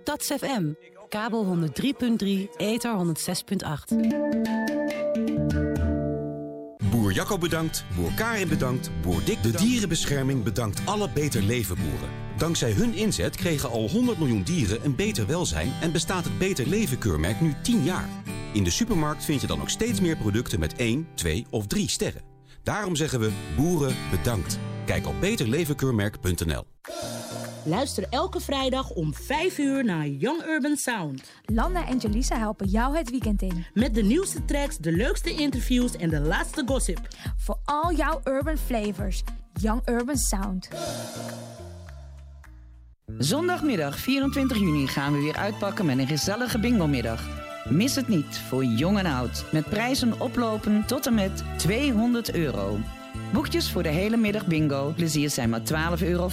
Stads FM, kabel 103.3, ether 106.8. Boer Jacco bedankt, boer Karin bedankt, boer Dick De Dierenbescherming bedankt alle Beter Leven boeren. Dankzij hun inzet kregen al 100 miljoen dieren een beter welzijn... en bestaat het Beter Leven keurmerk nu 10 jaar. In de supermarkt vind je dan ook steeds meer producten met 1, 2 of 3 sterren. Daarom zeggen we boeren bedankt. Kijk op beterlevenkeurmerk.nl Luister elke vrijdag om 5 uur naar Young Urban Sound. Landa en Jelisa helpen jou het weekend in. Met de nieuwste tracks, de leukste interviews en de laatste gossip. Voor al jouw urban flavors. Young Urban Sound. Zondagmiddag 24 juni gaan we weer uitpakken met een gezellige bingo-middag. Mis het niet voor jong en oud. Met prijzen oplopen tot en met 200 euro. Boekjes voor de hele middag bingo. Plezier zijn maar 12,50 euro.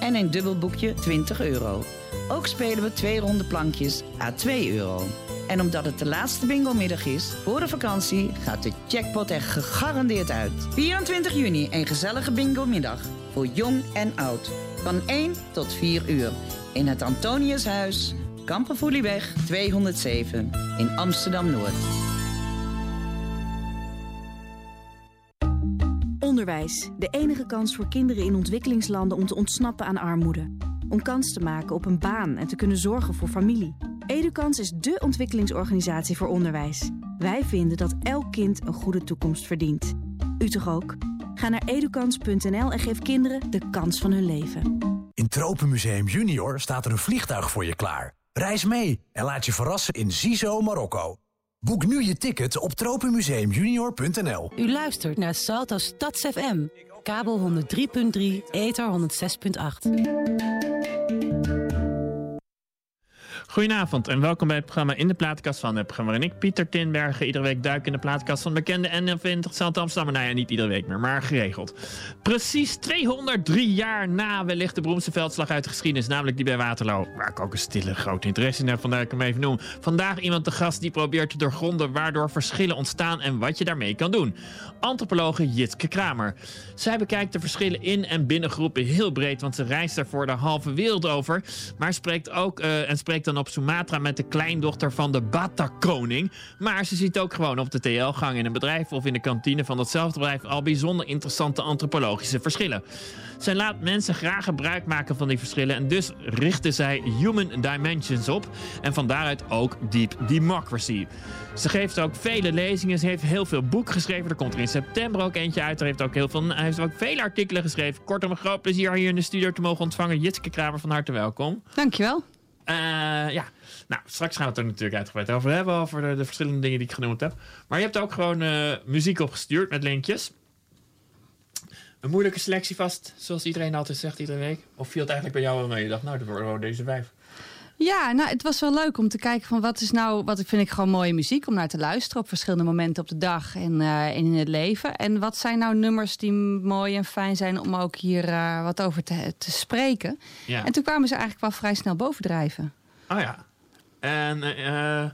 En een dubbel boekje 20 euro. Ook spelen we twee ronde plankjes à 2 euro. En omdat het de laatste bingo-middag is, voor de vakantie gaat de jackpot er gegarandeerd uit. 24 juni, een gezellige bingo-middag. Voor jong en oud. Van 1 tot 4 uur. In het Antoniushuis, Kampenvoelieweg 207 in Amsterdam-Noord. Onderwijs. De enige kans voor kinderen in ontwikkelingslanden om te ontsnappen aan armoede. Om kans te maken op een baan en te kunnen zorgen voor familie. Edukans is dé ontwikkelingsorganisatie voor onderwijs. Wij vinden dat elk kind een goede toekomst verdient. U toch ook? Ga naar edukans.nl en geef kinderen de kans van hun leven. In Tropenmuseum Junior staat er een vliegtuig voor je klaar. Reis mee en laat je verrassen in Zizo, Marokko. Boek nu je ticket op tropenmuseumjunior.nl. U luistert naar Salto Stads FM, kabel 103.3, ether 106.8. Goedenavond en welkom bij het programma In de Plaatkast van het programma. waarin ik, Pieter Tinbergen, iedere week duik in de plaatkast van bekende en interessante Amsterdam. Nou ja, niet iedere week meer, maar geregeld. Precies 203 jaar na wellicht de beroemdste veldslag uit de geschiedenis, namelijk die bij Waterloo. Waar ik ook een stille grote interesse in heb, vandaar ik hem even noem. Vandaag iemand te gast die probeert te doorgronden waardoor verschillen ontstaan en wat je daarmee kan doen. Antropologe Jitske Kramer. Zij bekijkt de verschillen in en binnen groepen heel breed, want ze reist daarvoor de halve wereld over. Maar spreekt ook uh, en spreekt dan op Sumatra met de kleindochter van de Bata-koning. Maar ze ziet ook gewoon op de TL-gang in een bedrijf of in de kantine van datzelfde bedrijf al bijzonder interessante antropologische verschillen. Zij laat mensen graag gebruik maken van die verschillen en dus richtte zij Human Dimensions op en van daaruit ook Deep Democracy. Ze geeft ook vele lezingen, ze heeft heel veel boeken geschreven. Er komt er in september ook eentje uit. Er heeft ook heel veel, heeft artikelen geschreven. Kortom, een groot plezier hier in de studio te mogen ontvangen. Jitske Kramer, van harte welkom. Dankjewel. Uh, ja, nou, straks gaan we het er natuurlijk uitgebreid over hebben. Over de, de, verschillende dingen die ik genoemd heb. Maar je hebt ook gewoon uh, muziek opgestuurd met linkjes. Een moeilijke selectie vast, zoals iedereen altijd zegt iedere week. Of viel het eigenlijk bij jou wel mee? Je dacht, nou, dat worden deze vijf. Ja, nou, het was wel leuk om te kijken van wat is nou, wat ik vind ik gewoon mooie muziek om naar te luisteren op verschillende momenten op de dag en uh, in het leven. En wat zijn nou nummers die mooi en fijn zijn om ook hier uh, wat over te, te spreken. Ja. En toen kwamen ze eigenlijk wel vrij snel bovendrijven. Oh ja. En uh,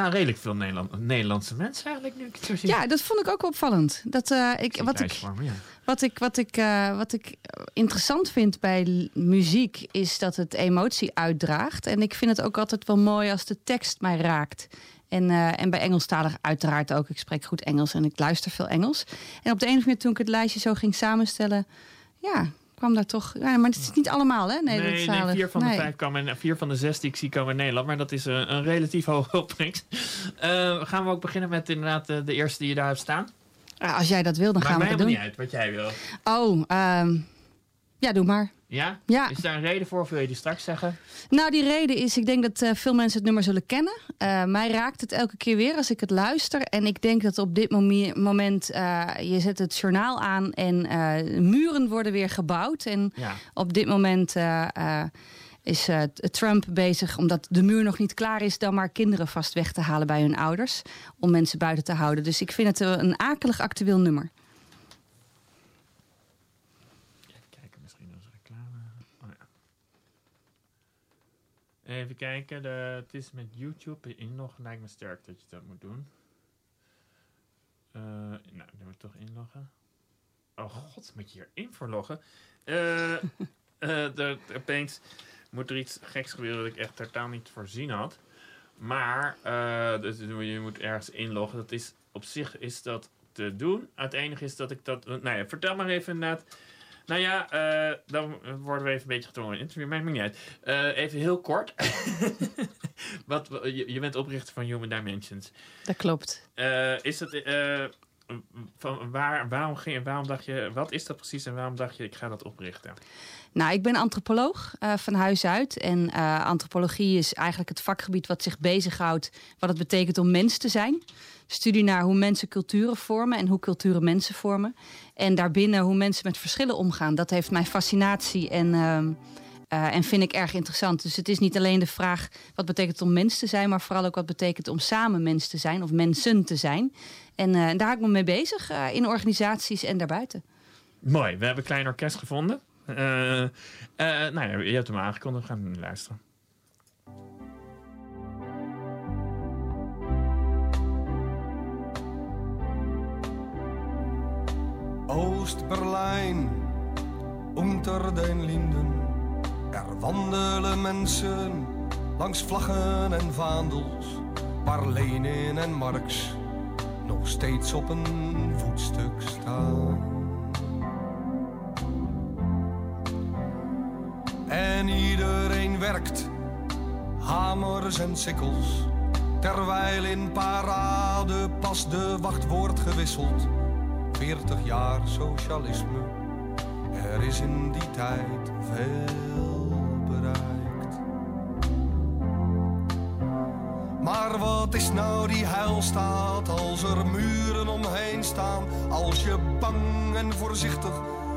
nou, redelijk veel Nederland, Nederlandse mensen eigenlijk nu ik het. Ja, dat vond ik ook opvallend. Dat, uh, ik, wat, ik, warm, ja. wat, ik, wat, ik, uh, wat ik interessant vind bij muziek is dat het emotie uitdraagt. En ik vind het ook altijd wel mooi als de tekst mij raakt. En, uh, en bij Engelstalig uiteraard ook. Ik spreek goed Engels en ik luister veel Engels. En op de ene manier toen ik het lijstje zo ging samenstellen... ja, kwam daar toch... Ja, maar het is niet allemaal, hè? Nee, nee, vier van nee. de vijf komen en vier van de zes die ik zie komen in Nederland. Maar dat is een, een relatief hoge opbrengst. Uh, gaan we ook beginnen met inderdaad de, de eerste die je daar hebt staan? Ja, als jij dat wil, dan Maakt gaan we mij dat doen. niet uit wat jij wil. Oh, um, ja, doe maar. Ja? Ja. Is daar een reden voor of wil je die straks zeggen? Nou, die reden is, ik denk dat uh, veel mensen het nummer zullen kennen. Uh, mij raakt het elke keer weer als ik het luister. En ik denk dat op dit moment, uh, je zet het journaal aan en muren worden weer gebouwd. En ja. op dit moment is Trump bezig, omdat de muur nog niet klaar is, dan maar kinderen vast weg te halen bij hun ouders. Om mensen buiten te houden. Dus ik vind het een akelig actueel nummer. Even kijken, de, het is met YouTube inloggen. Lijkt me sterk dat je dat moet doen. Uh, nou, dan moet ik toch inloggen. Oh god, moet je hier in voor loggen? Uh, uh, opeens. moet er iets geks gebeuren dat ik echt totaal niet voorzien had. Maar eh, dus je moet ergens inloggen. Dat is, op zich is dat te doen. Het enige is dat ik dat... Nou ja, vertel maar even inderdaad. Nou ja, eh, dan worden we even een beetje gedwongen in interview. Maakt me niet uit. Eh, even heel kort. Wat, je, je bent oprichter van Human Dimensions. Dat klopt. Eh, is eh, van waar, waarom, ging, waarom dacht je... Wat is dat precies en waarom dacht je ik ga dat oprichten? Nou, ik ben antropoloog eh, van huis uit. En eh, antropologie is eigenlijk het vakgebied wat zich bezighoudt... wat het betekent om mens te zijn. Studie naar hoe mensen culturen vormen en hoe culturen mensen vormen. En daarbinnen hoe mensen met verschillen omgaan. Dat heeft mijn fascinatie en, ehm, eh, en vind ik erg interessant. Dus het is niet alleen de vraag wat betekent het om mens te zijn... maar vooral ook wat betekent om samen mens te zijn of mensen te zijn. En daar hou ik me mee bezig in organisaties en daarbuiten. Mooi, we hebben een klein orkest gevonden. Eh, eh, nou ja, je hebt hem aangekondigd. We gaan nu luisteren. Oost-Berlijn, unter den Linden. Er wandelen mensen langs vlaggen en vaandels, waar Lenin en Marx nog steeds op een voetstuk staan. En iedereen werkt, hamers en sikkels, terwijl in parade pas de wacht wordt gewisseld. 40 jaar socialisme, er is in die tijd veel bereikt. Maar wat is nou die heilstaat als er muren omheen staan? Als je bang en voorzichtig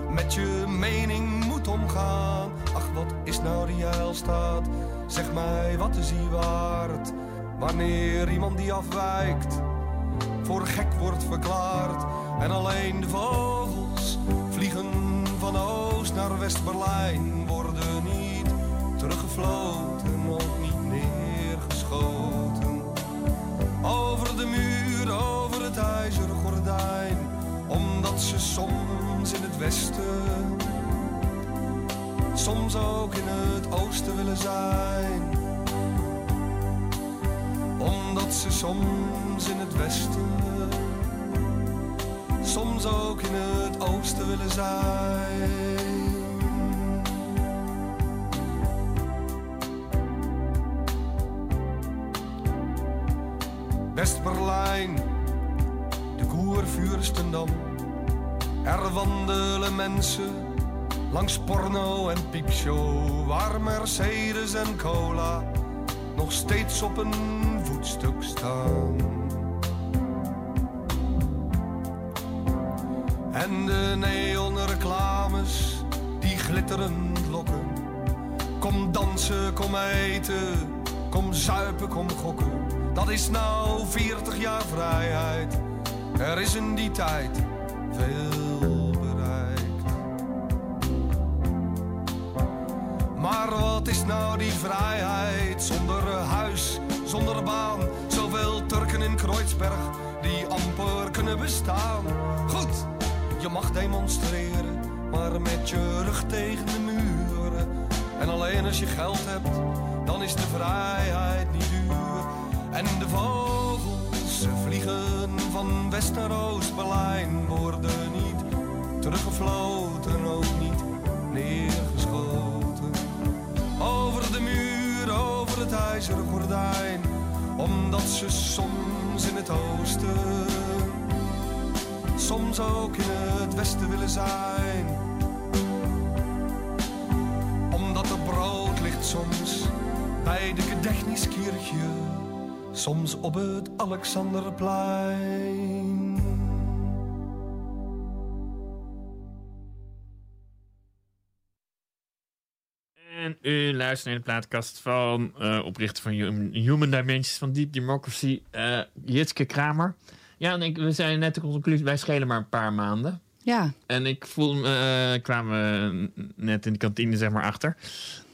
met je mening moet omgaan. Ach, wat is nou die heilstaat? Zeg mij, wat is die waard? Wanneer iemand die afwijkt, voor gek wordt verklaard. En alleen de vogels vliegen van Oost naar West-Berlijn. Worden niet teruggefloten, ook niet neergeschoten. Over de muur, over het ijzeren gordijn. Omdat ze soms in het westen, soms ook in het oosten willen zijn. Omdat ze soms in het westen, soms ook in het oosten willen zijn. West-Berlijn, de Koervuurstendam. Er wandelen mensen langs porno en piepshow, waar Mercedes en cola nog steeds op een voetstuk staan. En de neonreclames die glitterend lokken. Kom dansen, kom eten, kom zuipen, kom gokken. Dat is nou 40 jaar vrijheid. Er is in die tijd veel nou die vrijheid zonder huis, zonder baan? Zoveel Turken in Kreuzberg die amper kunnen bestaan. Goed, je mag demonstreren, maar met je rug tegen de muren. En alleen als je geld hebt, dan is de vrijheid niet duur. En de vogels ze vliegen van West naar Oost-Berlijn, worden niet teruggefloten, ook niet neergeschoten. IJzeren gordijn, omdat ze soms in het oosten, soms ook in het westen willen zijn. Omdat er brood ligt soms bij de Gedächtniskirche, soms op het Alexanderplein. En u luistert naar de plaatkast van eh, oprichter van Hum- Human Dimensions van Deep Democracy, eh Jitske Kramer. Ja, en ik, we zijn net de conclusie, wij schelen maar een paar maanden. Ja, En ik voel me, eh, kwamen net in de kantine zeg maar achter.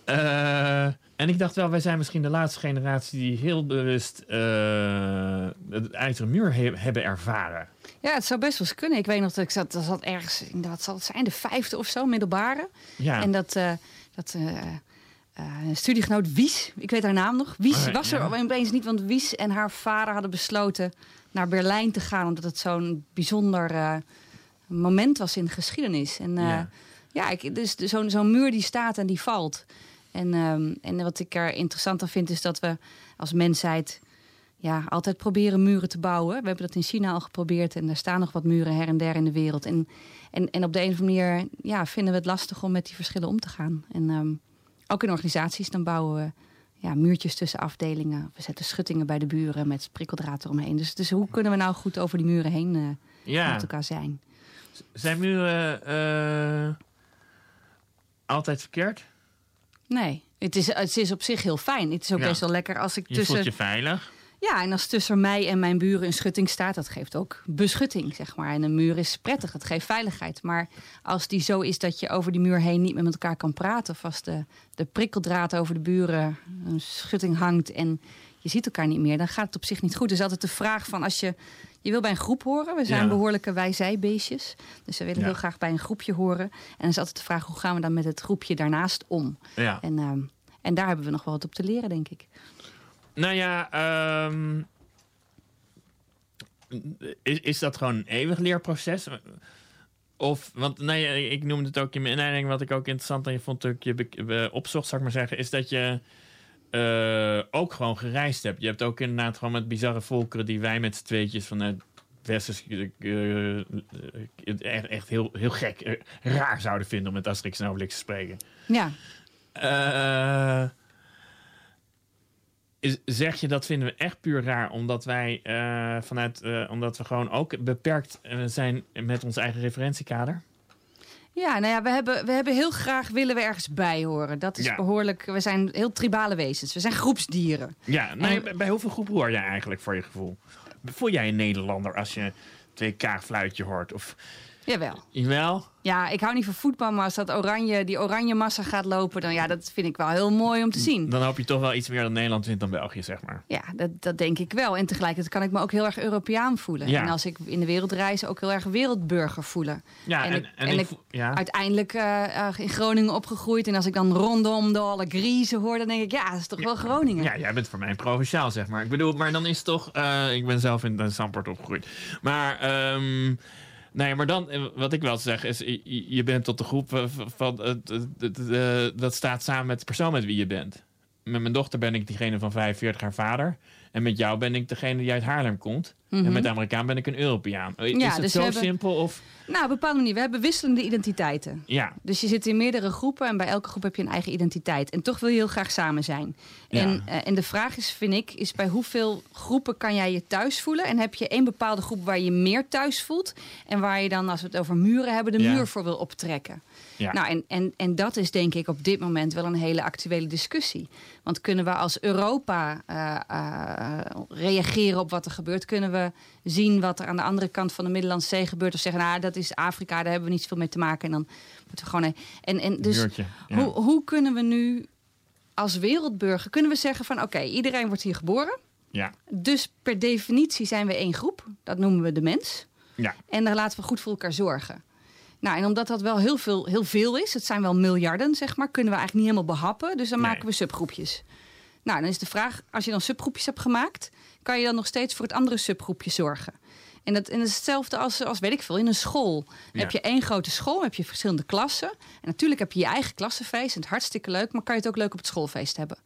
Eh, en ik dacht wel, wij zijn misschien de laatste generatie die heel bewust het ijzeren muur he- hebben ervaren. Ja, het zou best wel eens kunnen. Ik weet nog dat ik zat, dat zat ergens in, wat zal het zijn, de vijfde of zo, middelbare. Ja. En dat, dat een studiegenoot Wies, ik weet haar naam nog. Wies Oh, was er ja. opeens niet, want Wies en haar vader hadden besloten naar Berlijn te gaan, omdat het zo'n bijzonder eh, moment was in de geschiedenis. En eh, Ja. ja, ik, dus zo'n zo'n muur die staat en die valt. En, ehm, en wat ik er interessant aan vind, is dat we als mensheid ja, altijd proberen muren te bouwen. We hebben dat in China al geprobeerd en er staan nog wat muren her en der in de wereld. En, en, en op de een of andere manier ja, vinden we het lastig om met die verschillen om te gaan. En ehm, ook in organisaties, dan bouwen we ja, muurtjes tussen afdelingen. We zetten schuttingen bij de buren met prikkeldraad eromheen. Dus, dus hoe kunnen we nou goed over die muren heen eh, Ja. met elkaar zijn? Zijn muren eh, altijd verkeerd? Nee, het is, het is op zich heel fijn. Het is ook Ja. best wel lekker als ik Je tussen... voelt je veilig. Ja, en als tussen mij en mijn buren een schutting staat, dat geeft ook beschutting, zeg maar. En een muur is prettig, het geeft veiligheid. Maar als die zo is dat je over die muur heen niet meer met elkaar kan praten, of als de, de prikkeldraad over de buren een schutting hangt en je ziet elkaar niet meer, dan gaat het op zich niet goed. Dus altijd de vraag van als je. Je wil bij een groep horen. We zijn Ja. behoorlijke wij-zij-beestjes. Dus we willen Ja. heel graag bij een groepje horen. En dan is altijd de vraag: hoe gaan we dan met het groepje daarnaast om? Ja. En, ehm, en daar hebben we nog wel wat op te leren, denk ik. Nou ja, ehm, is, is dat gewoon een eeuwig leerproces? Of, want nee, ik noemde het ook in mijn inleiding, wat ik ook interessant aan je vond toen ik je opzocht, zou ik maar zeggen, is dat je eh, ook gewoon gereisd hebt. Je hebt ook inderdaad gewoon met bizarre volkeren die wij met z'n tweetjes vanuit Westers eh, eh, echt, echt heel, heel gek, raar zouden vinden om met Asterix en Obelix te spreken. Ja. Is, zeg je dat vinden we echt puur raar, omdat wij eh, vanuit, eh, omdat we gewoon ook beperkt eh, zijn met ons eigen referentiekader? Ja, nou ja, we hebben, we hebben heel graag willen we ergens bij horen. Dat is Ja. behoorlijk. We zijn heel tribale wezens. We zijn groepsdieren. Ja, En- bij, bij hoeveel groepen hoor jij eigenlijk voor je gevoel? Voel jij een Nederlander als je twee kaagfluitje hoort? Of Jawel. jawel? Ja, ik hou niet van voetbal, maar als dat oranje, die oranje massa gaat lopen, dan ja, dat vind ik wel heel mooi om te zien. Dan hoop je toch wel iets meer dat Nederland wint dan België, zeg maar. Ja, dat, dat denk ik wel. En tegelijkertijd kan ik me ook heel erg Europeaan voelen. Ja. En als ik in de wereld reis, ook heel erg wereldburger voelen. Ja, en, ik- en, ik, ja. uiteindelijk eh, in Groningen opgegroeid. En als ik dan rondom de alle griezen hoor, dan denk ik, ja, dat is toch wel Groningen. Ja, jij bent voor mij een provinciaal, zeg maar. Ik bedoel, maar dan is het toch... eh, ik ben zelf in uh, Zandpoort opgegroeid. Maar, ehm, nee, maar dan, eh, wat ik wel zeg, is... Je, bent tot de groep eh, van... eh, dat staat samen met de persoon met wie je bent. Met mijn dochter ben ik diegene van 45, haar vader. En met jou ben ik degene die uit Haarlem komt. En Mhm. met de Amerikaan ben ik een Europeaan. Is Ja, het dus zo hebben- simpel? Of, Nou, op een bepaalde manier. We hebben wisselende identiteiten. ja, Dus je zit in meerdere groepen en bij elke groep heb je een eigen identiteit. En toch wil je heel graag samen zijn. Ja. En, eh, en de vraag is, vind ik, is bij hoeveel groepen kan jij je thuis voelen? En heb je één bepaalde groep waar je meer thuis voelt? En waar je dan, als we het over muren hebben, de Ja. muur voor wil optrekken? Ja. Nou, en, en, en dat is denk ik op dit moment wel een hele actuele discussie. Want kunnen we als Europa eh, eh, reageren op wat er gebeurt? Kunnen we zien wat er aan de andere kant van de Middellandse Zee gebeurt? Of zeggen, nou, dat is Afrika, daar hebben we niet zoveel mee te maken. En dan moeten we gewoon... En, en dus. Ja. hoe, hoe kunnen we nu als wereldburger... kunnen we zeggen van, oké, iedereen wordt hier geboren. ja. Dus per definitie zijn we één groep. Dat noemen we de mens. Ja. En daar laten we goed voor elkaar zorgen. Nou, en omdat dat wel heel veel, heel veel is, het zijn wel miljarden, zeg maar, kunnen we eigenlijk niet helemaal behappen. Dus dan Nee. maken we subgroepjes. Nou, dan is de vraag, als je dan subgroepjes hebt gemaakt, kan je dan nog steeds voor het andere subgroepje zorgen. En dat, en dat is hetzelfde als, als, weet ik veel, in een school. Dan Ja. heb je één grote school, heb je verschillende klassen. En natuurlijk heb je je eigen klassenfeest. En het hartstikke leuk, maar kan je het ook leuk op het schoolfeest hebben.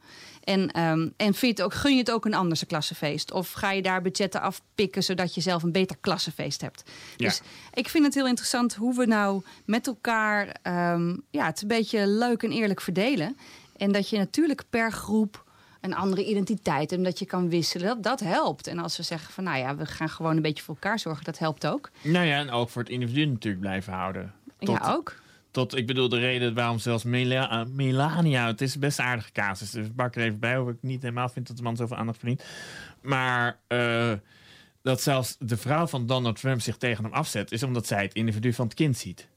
En, ehm, en vind je het ook, gun je het ook een anders klassenfeest? Of ga je daar budgetten afpikken zodat je zelf een beter klassenfeest hebt? Ja. Dus ik vind het heel interessant hoe we nou met elkaar ehm, ja, het een beetje leuk en eerlijk verdelen. En dat je natuurlijk per groep een andere identiteit en dat je kan wisselen. Dat, dat helpt. En als we zeggen van nou ja, we gaan gewoon een beetje voor elkaar zorgen, dat helpt ook. Nou ja, en ook voor het individu natuurlijk blijven houden. Tot, ja, ook. Tot, ik bedoel, de reden waarom zelfs Mela- eh, Melania... Het is een best aardige casus, dus ik bak er even bij... hoewel ik niet helemaal vind dat de man zoveel aandacht verdient. Maar eh, dat zelfs de vrouw van Donald Trump zich tegen hem afzet... is omdat zij het individu van het kind ziet.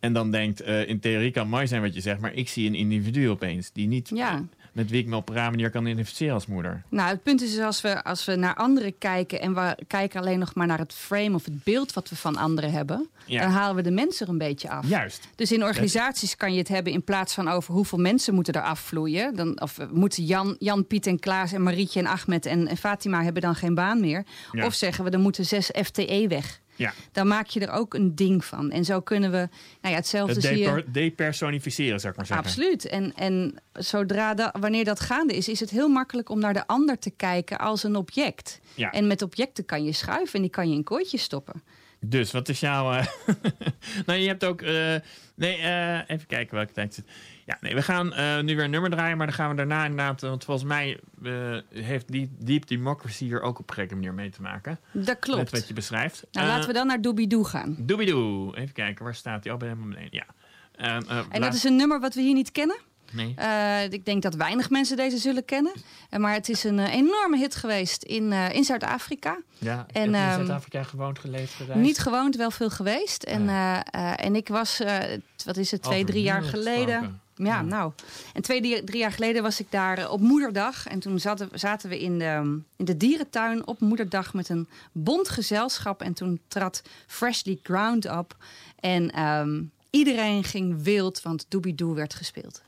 En dan denkt, eh, in theorie kan het mooi zijn wat je zegt... maar ik zie een individu opeens die niet Ja. Met wie ik me op een manier kan identificeren als moeder. Nou, het punt is dus als we, als we naar anderen kijken en we kijken alleen nog maar naar het frame of het beeld wat we van anderen hebben, Ja. dan halen we de mensen er een beetje af. Juist. Dus in organisaties kan je het hebben in plaats van over hoeveel mensen moeten er afvloeien. Dan, of eh, moeten Jan, Jan, Piet en Klaas en Marietje en Ahmed en, en Fatima hebben dan geen baan meer. Ja. Of zeggen we, er moeten zes FTE weg. Ja. Dan maak je er ook een ding van. En zo kunnen we, nou ja, hetzelfde Het zie je... depersonificeren, zou ik maar zeggen. Absoluut. En, en zodra dat, wanneer dat gaande is, is het heel makkelijk om naar de ander te kijken als een object. Ja. En met objecten kan je schuiven en die kan je in kooitjes stoppen. Dus, wat is jouw... eh, nou, je hebt ook... eh, nee, eh, even kijken welke tijd het zit. Ja, nee, we gaan eh, nu weer een nummer draaien, maar dan gaan we daarna inderdaad... eh, Want volgens mij eh, heeft die Deep Democracy hier ook op een gekke manier mee te maken. Dat klopt. Met wat je beschrijft. Nou, laten we dan naar Doobie-Doo gaan. Doobie-doo. Even kijken, waar staat die? Oh, bij helemaal beneden. Ja. En laat- dat is een nummer wat we hier niet kennen. Nee. Ik denk dat weinig mensen deze zullen kennen. Maar het is een enorme hit geweest in, in Zuid-Afrika. Ja, en, heb je in ehm, Zuid-Afrika gewoond, geleefd, gereisd? Niet gewoond, wel veel geweest. En, eh, en ik was, wat is het, twee, drie jaar geleden. gesproken. Ja, nou. En twee, drie, jaar geleden was ik daar eh, op moederdag. En toen zaten, zaten we in de, in de dierentuin op moederdag met een bond gezelschap. En toen trad Freshly Ground op. En ehm, iedereen ging wild, want Doobie-Doo werd gespeeld.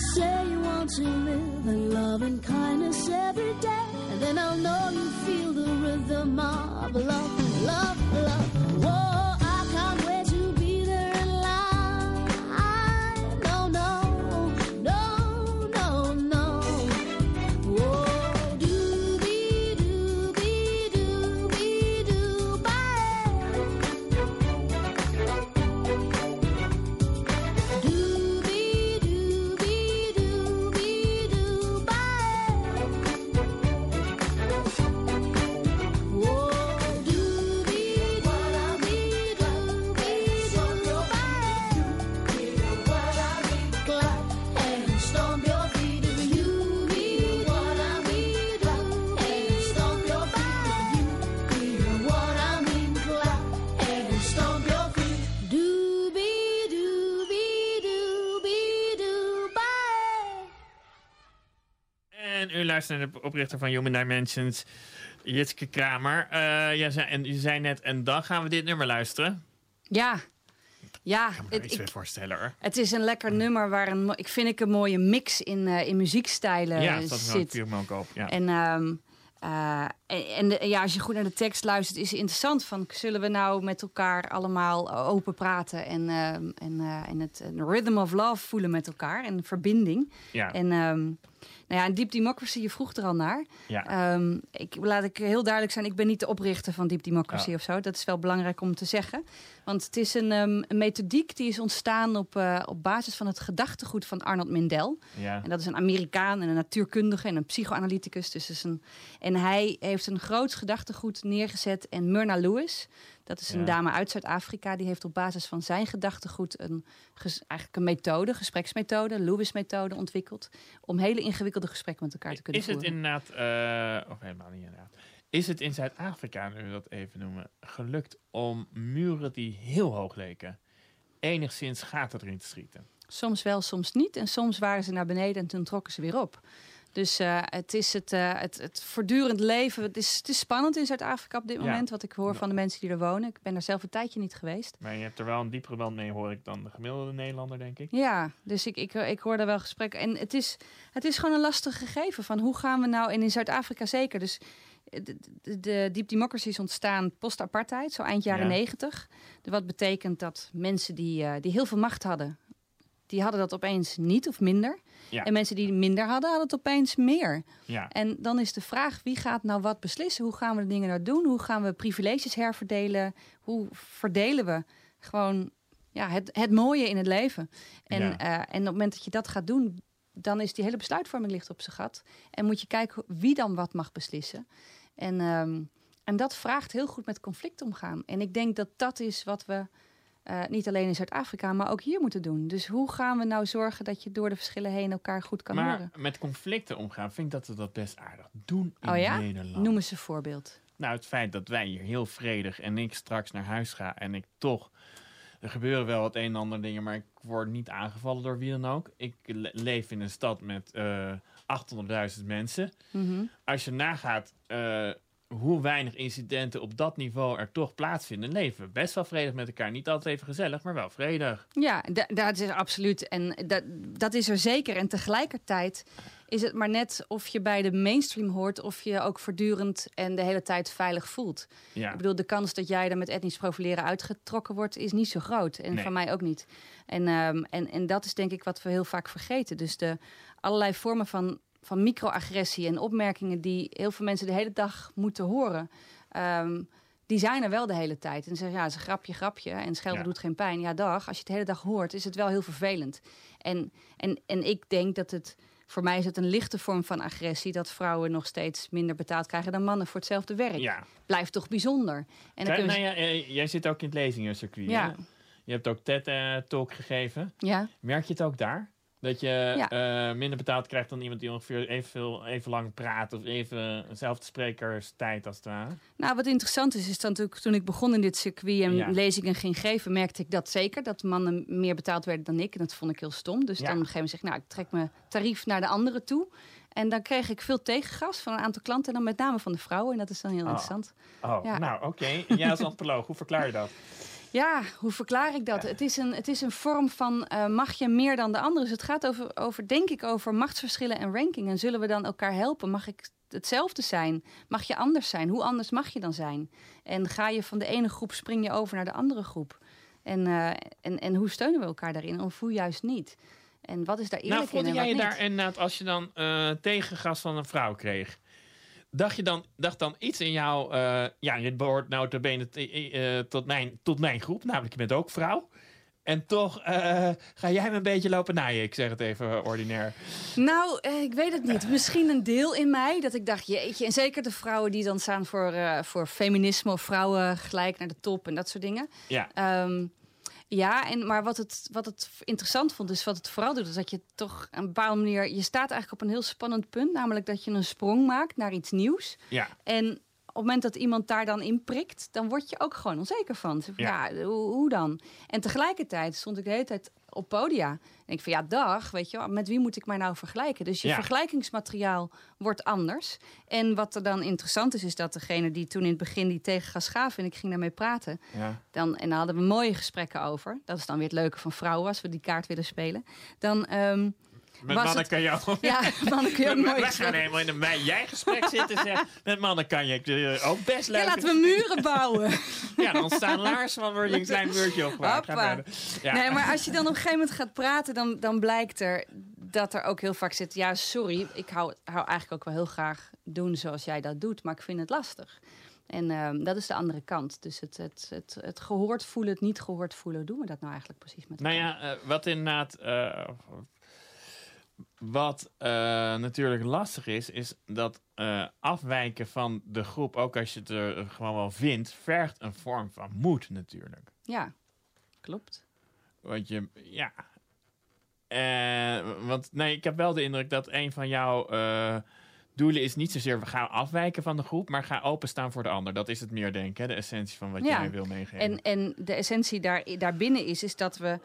Say you want to live in love and kindness every day, and then I'll know you feel the rhythm of love, love, love. Whoa, en naar de oprichter van Human Dimensions, Jitske Kramer. Eh jij zei, en je zei net, en dan gaan we dit nummer luisteren. Ja, ja Ik kan me het, iets ik- voorstellen hoor. het is een lekker nummer waar een, ik vind ik een mooie mix in, eh, in muziekstijlen ja, dat zit. me ook op. Ja. En, ehm, eh, en, ja, als je goed naar de tekst luistert, is het interessant. Van, zullen we nou met elkaar allemaal open praten en, ehm, en, en het rhythm of love voelen met elkaar en verbinding. Ja. En ehm, nou ja, en Deep Democracy, je vroeg er al naar. Ja. Ehm, ik, laat ik heel duidelijk zijn, ik ben niet de oprichter van Deep Democracy Ja. of zo. Dat is wel belangrijk om te zeggen. Want het is een, ehm, een methodiek die is ontstaan op, eh, op basis van het gedachtegoed van Arnold Mindell. Ja. En dat is een Amerikaan en een natuurkundige en een psychoanalyticus. Dus is een, en hij heeft een groot gedachtegoed neergezet. En Myrna Lewis, dat is een Ja. dame uit Zuid-Afrika, die heeft op basis van zijn gedachtegoed een, eigenlijk een methode, gespreksmethode, Lewis-methode ontwikkeld. Om hele ingewikkelde gesprekken met elkaar te kunnen Is het voeren. inderdaad, eh, of helemaal niet inderdaad, is het in Zuid-Afrika, nu we dat even noemen, gelukt om muren die heel hoog leken, enigszins gaten erin te schieten? Soms wel, soms niet. En soms waren ze naar beneden en toen trokken ze weer op. Dus eh, het is het, eh, het, het voortdurend leven. Het is, het is spannend in Zuid-Afrika op dit Ja. moment, wat ik hoor van de mensen die er wonen. Ik ben er zelf een tijdje niet geweest. Maar je hebt er wel een diepere band mee, hoor ik, dan de gemiddelde Nederlander, denk ik. Ja, dus ik, ik, ik hoor daar wel gesprekken. En het is, het is gewoon een lastig gegeven van hoe gaan we nou, en in Zuid-Afrika zeker. Dus de, de, de Deep Democracy is ontstaan post-apartheid, zo eind jaren Ja. negentig. Wat betekent dat mensen die, eh, die heel veel macht hadden, die hadden dat opeens niet of minder. Ja. En mensen die minder hadden, hadden het opeens meer. Ja. En dan is de vraag, wie gaat nou wat beslissen? Hoe gaan we de dingen nou doen? Hoe gaan we privileges herverdelen? Hoe verdelen we gewoon ja, het, het mooie in het leven? En, Ja. eh, en op het moment dat je dat gaat doen, dan is die hele besluitvorming ligt op zijn gat. En moet je kijken wie dan wat mag beslissen. En, ehm, en dat vraagt heel goed met conflict omgaan. En ik denk dat dat is wat we eh, niet alleen in Zuid-Afrika, maar ook hier moeten doen. Dus hoe gaan we nou zorgen dat je door de verschillen heen elkaar goed kan maar horen? met conflicten omgaan, vind ik dat we dat best aardig doen in Oh ja? Nederland. Noem eens een voorbeeld. Nou, het feit dat wij hier heel vredig en ik straks naar huis ga en ik toch... Er gebeuren wel wat een en ander dingen, maar ik word niet aangevallen door wie dan ook. Ik le- leef in een stad met eh 800.000 mensen. Mhm. Als je nagaat eh, hoe weinig incidenten op dat niveau er toch plaatsvinden, leven we best wel vredig met elkaar. Niet altijd even gezellig, maar wel vredig. Ja, da- dat is absoluut. En dat, dat is er zeker. En tegelijkertijd is het maar net of je bij de mainstream hoort... of je ook voortdurend en de hele tijd veilig voelt. Ja. Ik bedoel, de kans dat jij er met etnisch profileren uitgetrokken wordt... is niet zo groot. En Nee. van mij ook niet. En, ehm, en, en dat is denk ik wat we heel vaak vergeten. Dus de allerlei vormen van, van microagressie en opmerkingen... die heel veel mensen de hele dag moeten horen... ehm, die zijn er wel de hele tijd. En zeggen, ja, het is een grapje, grapje. En schelden Ja. doet geen pijn. Ja, dag. Als je het de hele dag hoort, is het wel heel vervelend. En, en, en ik denk dat het... Voor mij is het een lichte vorm van agressie... dat vrouwen nog steeds minder betaald krijgen dan mannen voor hetzelfde werk. Ja. Blijft toch bijzonder. En dan nou ze- ja, eh, jij zit ook in het lezingencircuit. Ja. hè? Je hebt ook TED-talk gegeven. Ja. Merk je het ook daar? Dat je Ja. eh, minder betaald krijgt dan iemand die ongeveer even, even lang praat... of even dezelfde sprekerstijd als het ware? Nou, wat interessant is, is dat natuurlijk toen ik begon in dit circuit en Ja. lezingen ging geven, merkte ik dat zeker. Dat mannen meer betaald werden dan ik. En dat vond ik heel stom. Dus Ja. dan op een gegeven moment zeg ik, nou, ik trek mijn tarief naar de anderen toe. En dan kreeg ik veel tegengas van een aantal klanten. En dan met name van de vrouwen. En dat is dan heel Oh. interessant. Oh, nou oké. En jij als antropoloog, hoe verklaar je dat? Ja, hoe verklaar ik dat? Het, is een, het is een vorm van eh, mag je meer dan de ander. Dus het gaat over, over, denk ik, over machtsverschillen en ranking. En zullen we dan elkaar helpen? Mag ik hetzelfde zijn? Mag je anders zijn? Hoe anders mag je dan zijn? En ga je van de ene groep, spring je over naar de andere groep? En, eh, en, en hoe steunen we elkaar daarin? Of hoe juist niet? En wat is daar eerlijk nou, in en jij je wat daar inderdaad, als je dan eh, tegengas van een vrouw kreeg... Dacht je dan, dacht dan iets in jou... eh, ja, je behoort nou te benen tot, mijn, tot mijn groep, namelijk je bent ook vrouw... En toch eh, ga jij me een beetje lopen naaien. Ik zeg het even ordinair. Nou, eh, ik weet het niet. Misschien een deel in mij dat ik dacht, jeetje. En zeker de vrouwen die dan staan voor, eh, voor feminisme of vrouwen gelijk naar de top en dat soort dingen. Ja. Ehm, ja, en, maar wat het, wat het interessant vond, is wat het vooral doet, is dat je toch een bepaalde manier. Je staat eigenlijk op een heel spannend punt, namelijk dat je een sprong maakt naar iets nieuws. Ja. En op het moment dat iemand daar dan in prikt, dan word je ook gewoon onzeker van. Zo van, Ja. Ja, hoe, hoe dan? En tegelijkertijd stond ik de hele tijd op podia. En ik van ja, dag, weet je wel, met wie moet ik mij nou vergelijken? Dus je Ja. vergelijkingsmateriaal wordt anders. En wat er dan interessant is, is dat degene die toen in het begin die tegengas gaven en ik ging daarmee praten, Ja. dan, en daar hadden we mooie gesprekken over. Dat is dan weer het leuke van vrouwen als we die kaart willen spelen. Dan, ehm, Met mannen het- kan je ook... Ja, mannen kun je ook mooi We gaan helemaal in een wij- jij-gesprek zitten. Zeg. Met mannen kan je eh, ook best leuk. Ja, laten we muren bouwen. Ja, dan staan laarzen van word je een klein muurtje opgebouwd. Verder. Ja. Nee, maar als je dan op een gegeven moment gaat praten, dan, dan blijkt er dat er ook heel vaak zit. Ja, sorry, ik hou, hou eigenlijk ook wel heel graag doen zoals jij dat doet, maar ik vind het lastig. En ehm, dat is de andere kant. Dus het, het, het, het gehoord voelen, het niet gehoord voelen, doen we dat nou eigenlijk precies met Nou ja, eh, wat inderdaad. eh, wat eh, natuurlijk lastig is, is dat eh, afwijken van de groep, ook als je het er gewoon wel vindt, vergt een vorm van moed natuurlijk. Ja, klopt. Want je, ja. Eh, want nee, ik heb wel de indruk dat een van jouw eh, doelen is niet zozeer we gaan afwijken van de groep, maar ga openstaan voor de ander. Dat is het meer, denk ik, hè? de essentie van wat jij wil meegeven. En, en de essentie daar, daarbinnen is, is dat we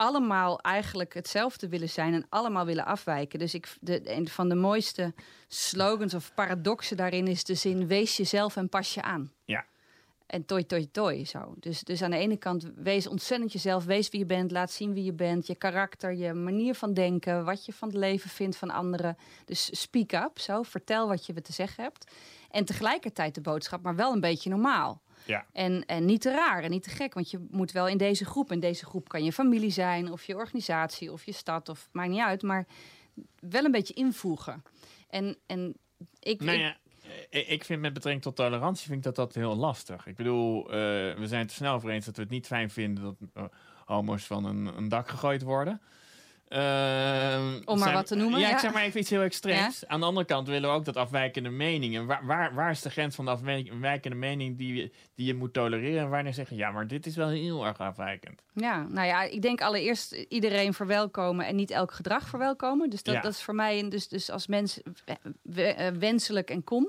allemaal eigenlijk hetzelfde willen zijn en allemaal willen afwijken. Dus ik, de, een van de mooiste slogans of paradoxen daarin is de zin: wees jezelf en pas je aan. Ja. En toi, toi, toi, zo. Dus, dus aan de ene kant, wees ontzettend jezelf. Wees wie je bent, laat zien wie je bent. Je karakter, je manier van denken. Wat je van het leven vindt van anderen. Dus speak up, zo. Vertel wat je te zeggen hebt. En tegelijkertijd de boodschap, maar wel een beetje normaal. Ja. En, en niet te raar en niet te gek. Want je moet wel in deze groep. In deze groep kan je familie zijn, of je organisatie, of je stad, of maakt niet uit. Maar wel een beetje invoegen. En, en ik, Nou ik- ja, ik, ik vind met betrekking tot tolerantie vind ik dat dat heel lastig. Ik bedoel, eh, we zijn het er snel over eens dat we het niet fijn vinden dat eh, homo's van een, een dak gegooid worden. Ehm, Om maar zijn- wat te noemen, Ja, ik zeg maar even iets heel extreems. Aan de andere kant willen we ook dat afwijkende meningen. Waar, waar, waar is de grens van de afwijkende mening die, je- die je moet tolereren? En wanneer zeggen, ja, maar dit is wel heel erg afwijkend. Ja, nou ja, ik denk allereerst iedereen verwelkomen en niet elk gedrag verwelkomen. Dus dat, Ja. dat is voor mij een- dus, dus als mens wenselijk en kom.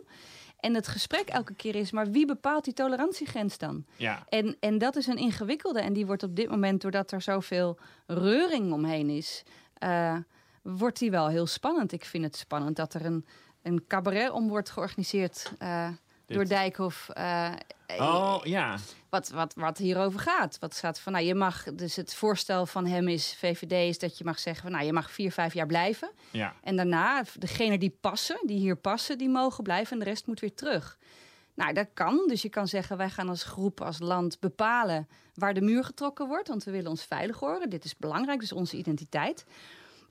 En het gesprek elke keer is, maar wie bepaalt die tolerantiegrens dan? Ja. En, en dat is een ingewikkelde. En die wordt op dit moment, doordat er zoveel reuring omheen is, eh, wordt die wel heel spannend. Ik vind het spannend dat er een, een cabaret om wordt georganiseerd eh, door Dijkhoff. eh, Oh, ja. wat, wat, wat hierover gaat. Wat gaat van, nou, je mag, dus het voorstel van hem is, VVD, is dat je mag zeggen van, nou, je mag vier, vijf jaar blijven. Ja. En daarna, degene die passen, die hier passen, die mogen blijven en de rest moet weer terug. Nou, dat kan. Dus je kan zeggen, wij gaan als groep, als land bepalen waar de muur getrokken wordt. Want we willen ons veilig horen. Dit is belangrijk, dus onze identiteit.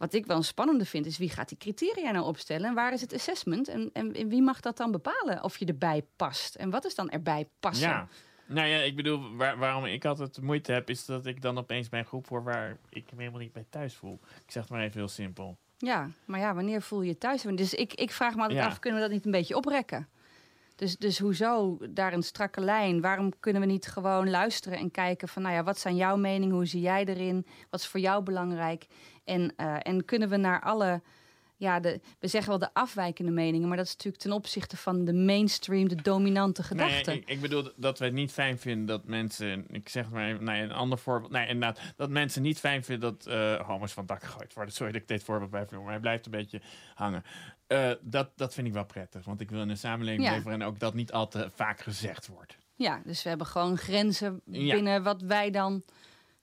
Wat ik wel een spannende vind, is wie gaat die criteria nou opstellen? En waar is het assessment? En, en, en wie mag dat dan bepalen of je erbij past? En wat is dan erbij passen? Ja. Nou ja, ik bedoel, waar- waarom ik altijd moeite heb, is dat ik dan opeens bij een groep hoor waar ik me helemaal niet bij thuis voel. Ik zeg het maar even heel simpel. Ja, maar ja, wanneer voel je je thuis? Dus ik, ik vraag me altijd Ja. af, kunnen we dat niet een beetje oprekken? Dus, dus hoezo daar een strakke lijn? Waarom kunnen we niet gewoon luisteren en kijken van... nou ja, wat zijn jouw meningen? Hoe zie jij erin? Wat is voor jou belangrijk? En, eh, en kunnen we naar alle... Ja, de, we zeggen wel de afwijkende meningen... maar dat is natuurlijk ten opzichte van de mainstream... de dominante gedachte. Nee, ik, ik bedoel dat we het niet fijn vinden dat mensen, ik zeg maar even, nee, een ander voorbeeld, nee, inderdaad, dat mensen niet fijn vinden dat eh homo's van dak gegooid worden. Sorry dat ik dit voorbeeld bij maar hij blijft een beetje hangen. Eh, dat, dat vind ik wel prettig, want ik wil in een samenleving Ja. leven en ook dat niet al te vaak gezegd wordt. Ja, dus we hebben gewoon grenzen Ja. binnen wat wij dan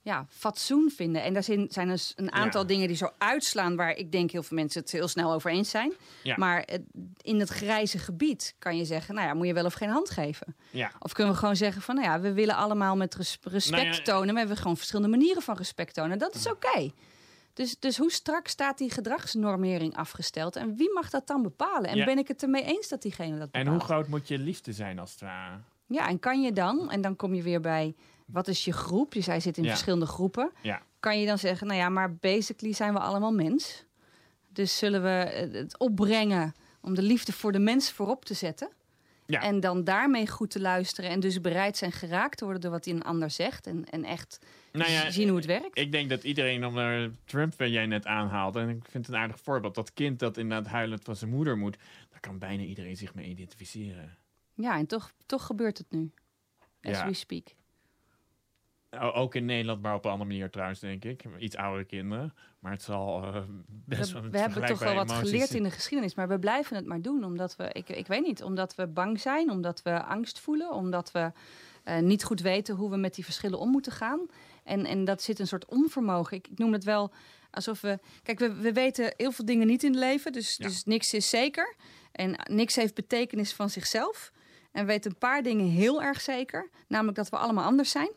ja, fatsoen vinden. En daar zijn, zijn dus een aantal Ja. dingen die zo uitslaan... waar ik denk heel veel mensen het heel snel over eens zijn. Maar in het grijze gebied kan je zeggen... nou ja, moet je wel of geen hand geven? Ja. Of kunnen we gewoon zeggen van... nou ja, we willen allemaal met res- respect Nou tonen... maar we hebben gewoon verschillende manieren van respect tonen. Dat is oké. Dus, dus hoe strak staat die gedragsnormering afgesteld? En wie mag dat dan bepalen? En Ja. ben ik het ermee eens dat diegene dat bepaalt? En hoe groot moet je liefde zijn als het ware? Ja, en kan je dan, en dan kom je weer bij, wat is je groep? Dus hij zit in Ja. verschillende groepen. Ja. Kan je dan zeggen, nou ja, maar basically zijn we allemaal mens. Dus zullen we het opbrengen om de liefde voor de mens voorop te zetten? Ja. En dan daarmee goed te luisteren en dus bereid zijn geraakt te worden door wat een ander zegt. En, en echt Nou ja, z- zien hoe het werkt. Ik denk dat iedereen, om naar Trump, wat jij net aanhaalde, en ik vind het een aardig voorbeeld, dat kind dat inderdaad huilend van zijn moeder moet, daar kan bijna iedereen zich mee identificeren. Ja, en toch, toch gebeurt het nu. As Ja. we speak. Ook in Nederland, maar op een andere manier trouwens, denk ik. Iets oudere kinderen. Maar het zal eh, best wel we, we hebben toch wel wat geleerd in de geschiedenis, maar we blijven het maar doen. Omdat we, ik, ik weet niet, omdat we bang zijn, omdat we angst voelen, omdat we eh, niet goed weten hoe we met die verschillen om moeten gaan. En, en dat zit een soort onvermogen. Ik, ik noem het wel alsof we. Kijk, we, we weten heel veel dingen niet in het leven, dus, dus niks is zeker. En niks heeft betekenis van zichzelf. En we weten een paar dingen heel erg zeker, namelijk dat we allemaal anders zijn.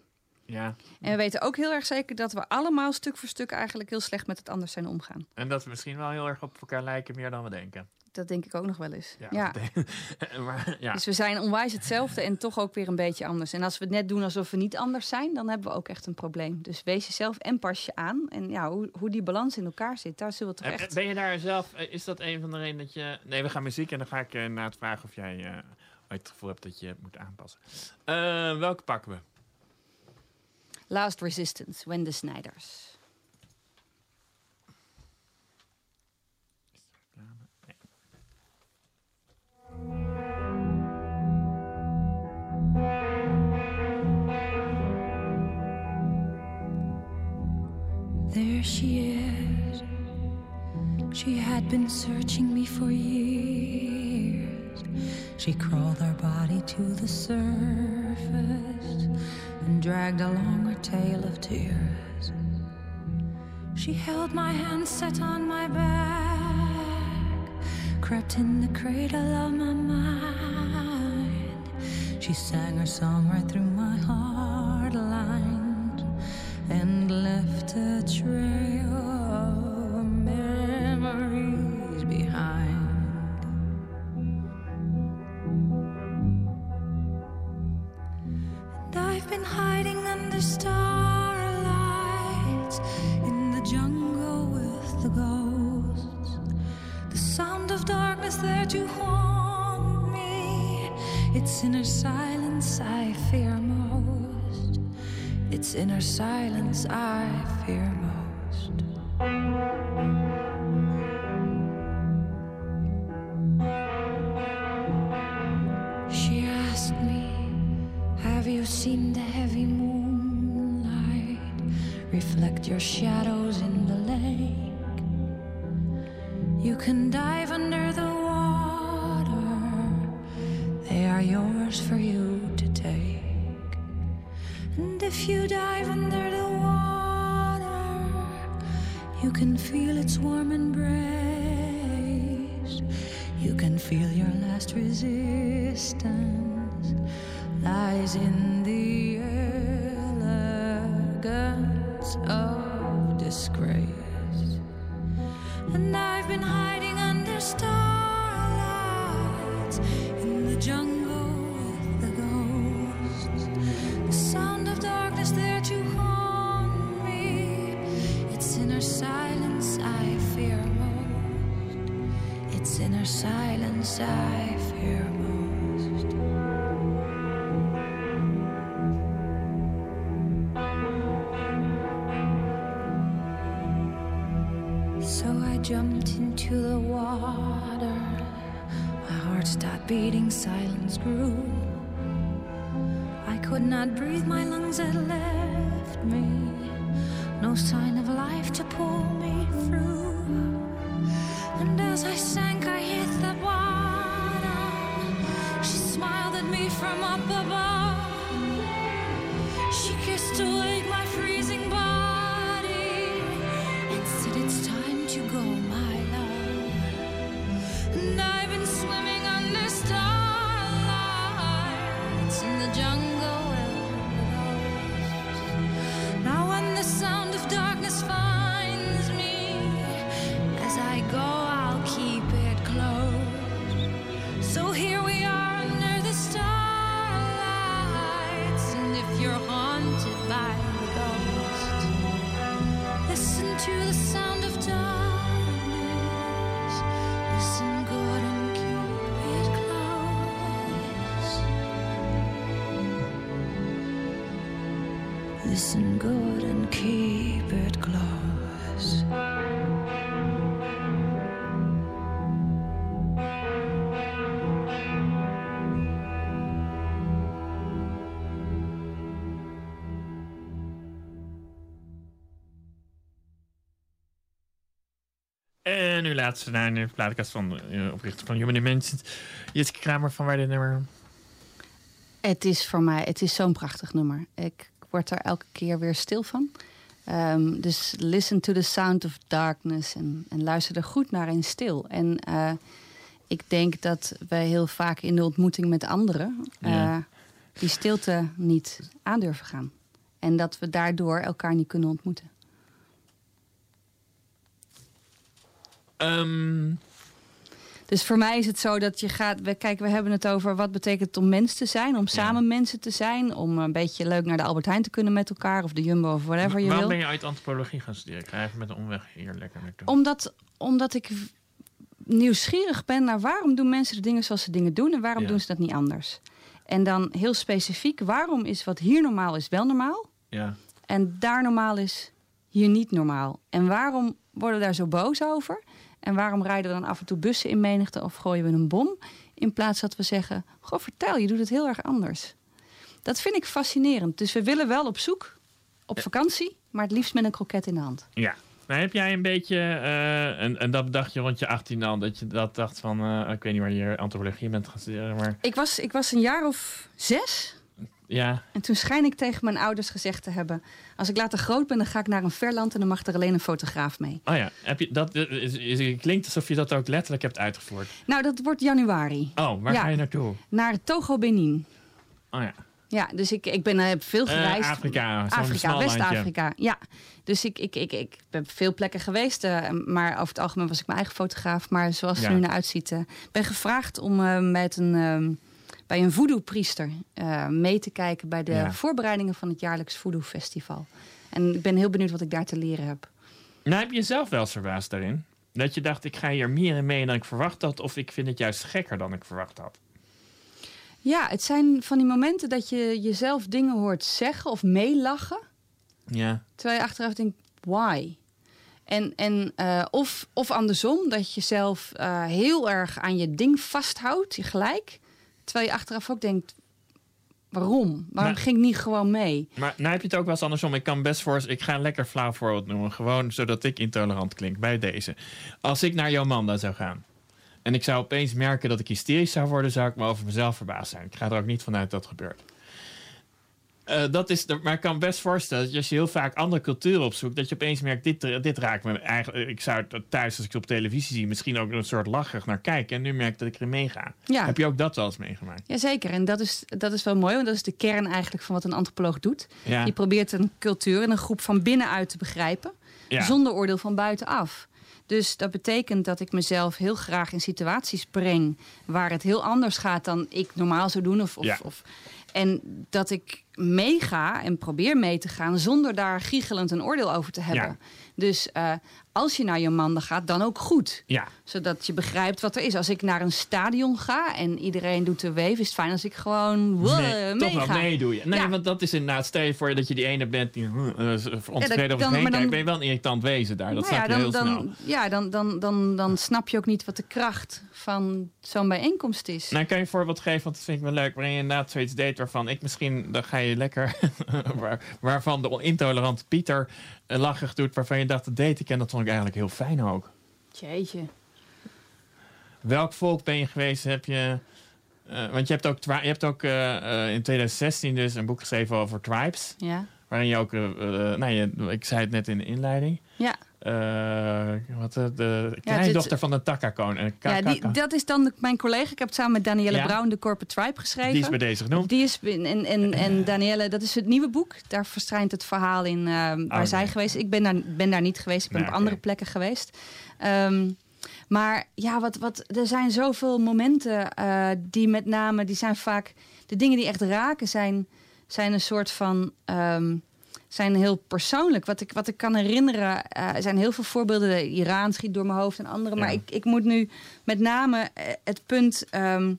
Ja, En we weten ook heel erg zeker dat we allemaal stuk voor stuk eigenlijk heel slecht met het anders zijn omgaan. en dat we misschien wel heel erg op elkaar lijken, meer dan we denken. Dat denk ik ook nog wel eens. Ja, Ja. maar, ja. Dus we zijn onwijs hetzelfde en toch ook weer een beetje anders. En als we het net doen alsof we niet anders zijn, dan hebben we ook echt een probleem. Dus wees jezelf en pas je aan. En ja, hoe, hoe die balans in elkaar zit, daar zullen we toch echt... Ben je daar zelf, eh, is dat een van de redenen dat je... Nee, we gaan muziek en dan ga ik eh, na het vragen of jij eh, het gevoel hebt dat je het moet aanpassen. Eh, welke pakken we? Last Resistance, Wendy Snyders. There she is. She had been searching me for years. She crawled her body to the surface and dragged along her tail of tears. She held my hand set on my back, crept in the cradle of my mind. She sang her song right through my heart and left a trail of memories behind. And I've been hiding under starlights in the jungle with the ghosts. The sound of darkness there to haunt me. It's in her silence I fear. It's in her silence I fear most. She asked me, Have you seen the heavy moonlight reflect your shadows if you dive under the water, you can feel its warm embrace. You can feel your last resistance lies in nu laatste naar de plaatkast van de oprichter van Human Dimensions. Jitske Kramer van waar dit nummer... Het is voor mij, het is zo'n prachtig nummer. Ik word er elke keer weer stil van. Ehm, dus listen to the sound of darkness en, en luister er goed naar in stil. En eh, ik denk dat wij heel vaak in de ontmoeting met anderen eh, Ja. die stilte niet aandurven gaan. En dat we daardoor elkaar niet kunnen ontmoeten. Ehm, Dus voor mij is het zo dat je gaat. We, kijk, we hebben het over wat betekent het om mens te zijn, om samen mensen te zijn, om een beetje leuk naar de Albert Heijn te kunnen met elkaar of de Jumbo of whatever je waarom wil. ben je uit antropologie gaan studeren? Ik ga even met een omweg hier lekker naartoe. Omdat, omdat ik nieuwsgierig ben naar waarom doen mensen de dingen zoals ze dingen doen en waarom Ja. doen ze dat niet anders. En dan heel specifiek, waarom is wat hier normaal is wel normaal Ja. en daar normaal is hier niet normaal? En waarom worden we daar zo boos over? En waarom rijden we dan af en toe bussen in menigte of gooien we een bom? In plaats dat we zeggen, goh vertel, je doet het heel erg anders. Dat vind ik fascinerend. Dus we willen wel op zoek, op vakantie, maar het liefst met een kroket in de hand. Ja. Nou, heb jij een beetje, eh, en, en dat bedacht je rond je 18 al, dat je dat dacht van, eh, ik weet niet waar je antropologie bent gaan studeren, maar Ik was, ik was een jaar of zes. Ja, En toen schijn ik tegen mijn ouders gezegd te hebben... als ik later groot ben, dan ga ik naar een verland... en dan mag er alleen een fotograaf mee. oh ja, heb je, dat is, is, het klinkt alsof je dat ook letterlijk hebt uitgevoerd. Nou, dat wordt januari. Oh, waar Ja. ga je naartoe? Naar Togo Benin. Oh ja. Ja, dus ik, ik ben, eh, heb veel Eh, gereisd. Afrika. West-Afrika. Ja, dus ik, ik, ik, ik ben veel plekken geweest. eh, maar over het algemeen was ik mijn eigen fotograaf. Maar zoals het Ja. nu naar uitziet... eh, ben gevraagd om eh, met een, ehm, bij een voodoo-priester... eh, mee te kijken bij de Ja. voorbereidingen van het jaarlijks voodoo-festival. En ik ben heel benieuwd wat ik daar te leren heb. Nou, heb je jezelf wel eens verbaasd daarin? Dat je dacht, ik ga hier meer in mee dan ik verwacht had, of ik vind het juist gekker dan ik verwacht had? Ja, het zijn van die momenten dat je jezelf dingen hoort zeggen of meelachen... Ja. Terwijl je achteraf denkt, why? En, en, eh, of, of andersom, dat je zelf eh, heel erg aan je ding vasthoudt, je gelijk. Terwijl je achteraf ook denkt, waarom? Waarom Maar- ging ik niet gewoon mee? Maar nou heb je het ook wel eens andersom. Ik kan best voor, ik ga een lekker flauw voorbeeld noemen. Gewoon zodat ik intolerant klink bij deze. Als ik naar Jomanda zou gaan. En ik zou opeens merken dat ik hysterisch zou worden, zou ik me over mezelf verbaasd zijn. Ik ga er ook niet vanuit dat gebeurt. Eh, dat is, de- maar ik kan best voorstellen dat als je heel vaak andere culturen opzoekt, dat je opeens merkt, dit, dit raakt me eigenlijk. Ik zou het thuis, als ik het op televisie zie, misschien ook een soort lacherig naar kijken. En nu merk ik dat ik erin meega. Ja. Heb je ook dat wel eens meegemaakt? Jazeker, en dat is, dat is wel mooi, want dat is de kern eigenlijk van wat een antropoloog doet. Ja. Die probeert een cultuur en een groep van binnenuit te begrijpen, Ja. zonder oordeel van buitenaf. Dus dat betekent dat ik mezelf heel graag in situaties breng waar het heel anders gaat dan ik normaal zou doen. Of, of, Ja. of, en dat ik meega en probeer mee te gaan zonder daar giechelend een oordeel over te hebben. Ja. Dus eh, als je naar je manden gaat, dan ook goed. Ja. Zodat je begrijpt wat er is. Als ik naar een stadion ga en iedereen doet de wave, is het fijn als ik gewoon wow, Nee, toch wel meedoe je. Nee, Ja. want dat is inderdaad, stel je voor dat je die ene bent die uh, ontevreden dan- over heen dan- kijkt, ben je wel een irritant wezen daar. Dat Nou snap ja, je heel dan, snel. dan, ja, dan, dan, dan, dan snap je ook niet wat de kracht van zo'n bijeenkomst is. Nou, kan je een voorbeeld geven, want dat vind ik wel leuk. Waarin je inderdaad zoiets deed waarvan ik misschien, dan ga je lekker, waar, waarvan de intolerante Pieter lachig doet, waarvan je dacht, dat deed ik en dat vond ik eigenlijk heel fijn ook. Jeetje. Welk volk ben je geweest? Heb je, eh, want je hebt ook, je hebt ook eh, eh, in 2016 dus een boek geschreven over tribes. Ja. Waarin je ook, nou, je, ik zei het net in de inleiding. Ja. Eh, wat, eh, de kleindochter van de Takka-koning. Eh, Ja, die, dat is dan de- mijn collega. Ik heb het samen met Danielle Ja. Brown de Corporate Tribe geschreven. Die is bij deze genoemd. Die is, en, en, en Danielle, dat is het nieuwe boek. Daar verstrijnt het verhaal in waar Oh, zij nee. geweest is. Ik ben daar, ben daar niet geweest. Ik ben op andere plekken geweest. Ehm, maar ja, wat, wat, er zijn zoveel momenten die met name, die zijn vaak, de dingen die echt raken zijn, zijn een soort van, ehm, zijn heel persoonlijk. Wat ik, wat ik kan herinneren, er zijn heel veel voorbeelden. Iran schiet door mijn hoofd en andere. Maar ik, ik moet nu met name eh, het punt ehm,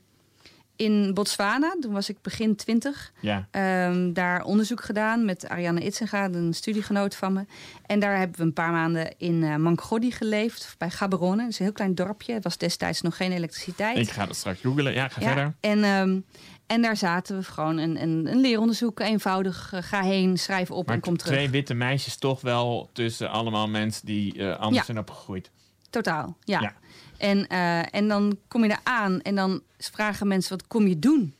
in Botswana, toen was ik begin twintig. Ja. Ehm, daar onderzoek gedaan met Ariane Itzenga, een studiegenoot van me. En daar hebben we een paar maanden in eh Mangrodi geleefd, bij Gaborone. Dat is een heel klein dorpje. Het was destijds nog geen elektriciteit. Ik ga dat straks googelen. Ja, ga verder. En, ehm, en daar zaten we gewoon een, een, een leeronderzoek, eenvoudig. eh, ga heen, schrijf op Maar en kom terug. twee witte meisjes toch wel tussen allemaal mensen die eh, anders Ja. zijn opgegroeid. Totaal, ja. Ja. En, eh, en dan kom je daar aan en dan vragen mensen, wat kom je doen?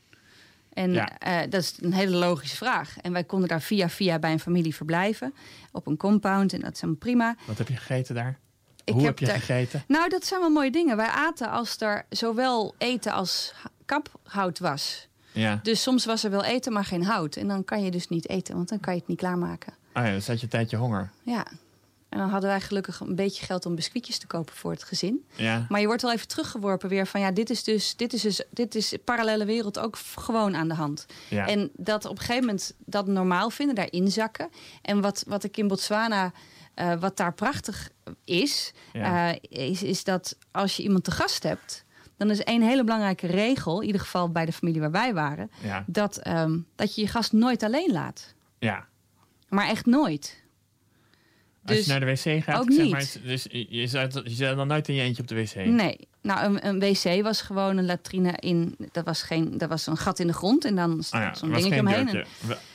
En Ja. dat is een hele logische vraag. En wij konden daar via via bij een familie verblijven. Op een compound en dat is helemaal prima. Wat heb je gegeten daar? Ik Hoe heb heb je gegeten? Nou, dat zijn wel mooie dingen. Wij aten als er zowel eten als kaphout was. Ja. Dus soms was er wel eten, maar geen hout. En dan kan je dus niet eten, want dan kan je het niet klaarmaken. Oh ja, dan zat je een tijdje honger. Ja. En dan hadden wij gelukkig een beetje geld om biscuitjes te kopen voor het gezin. Ja. Maar je wordt wel even teruggeworpen weer van ja, dit is dus, dit is dus, dit is parallele wereld ook gewoon aan de hand. Ja. En dat op een gegeven moment dat normaal vinden, daar inzakken. En wat, wat ik in Botswana, eh, wat daar prachtig is, Ja. eh, is, is dat als je iemand te gast hebt, dan is één hele belangrijke regel, in ieder geval bij de familie waar wij waren, Ja. dat, ehm, dat je je gast nooit alleen laat. Ja. Maar echt nooit. Als Dus je naar de wc gaat, ook zeg niet. maar, dus je, zat, je zat dan nooit in je eentje op de wc. Nee. Nou, een, een wc was gewoon een latrine in. Dat was, geen, dat was een gat in de grond en dan stond Ah ja, zo'n dingetje omheen. En,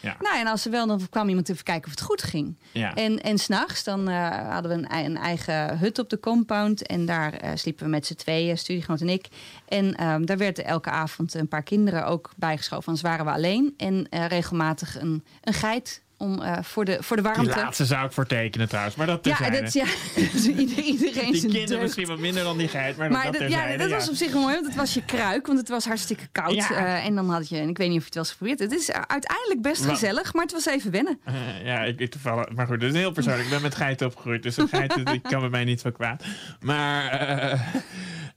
Ja. nou, en als ze wel, dan kwam iemand even kijken of het goed ging. Ja. En, en s'nachts dan eh, hadden we een, een eigen hut op de compound. En daar eh, sliepen we met z'n tweeën, studiegenoot en ik. En ehm, daar werden elke avond een paar kinderen ook bijgeschoven. Anders waren we alleen. En eh, regelmatig een, een geit om, eh, voor, de, voor de Die warmte. laatste zou ik voor tekenen trouwens, maar dat ja, terzijde. dat, ja, ieder- iedereen Die kinderen deugd. misschien wat minder dan die geit, maar, Maar dat, dat, ja, dat was op zich mooi, want het was je kruik, want het was hartstikke koud. Ja. Eh, en dan had je, en ik weet niet of je het wel eens geprobeerd. Het is uiteindelijk best gezellig, maar het was even wennen. Ja, ik, ik toevallig. Maar goed, dat is heel persoonlijk. Ik ben met geiten opgegroeid, dus een geit die kan bij mij niet zo kwaad. Maar, eh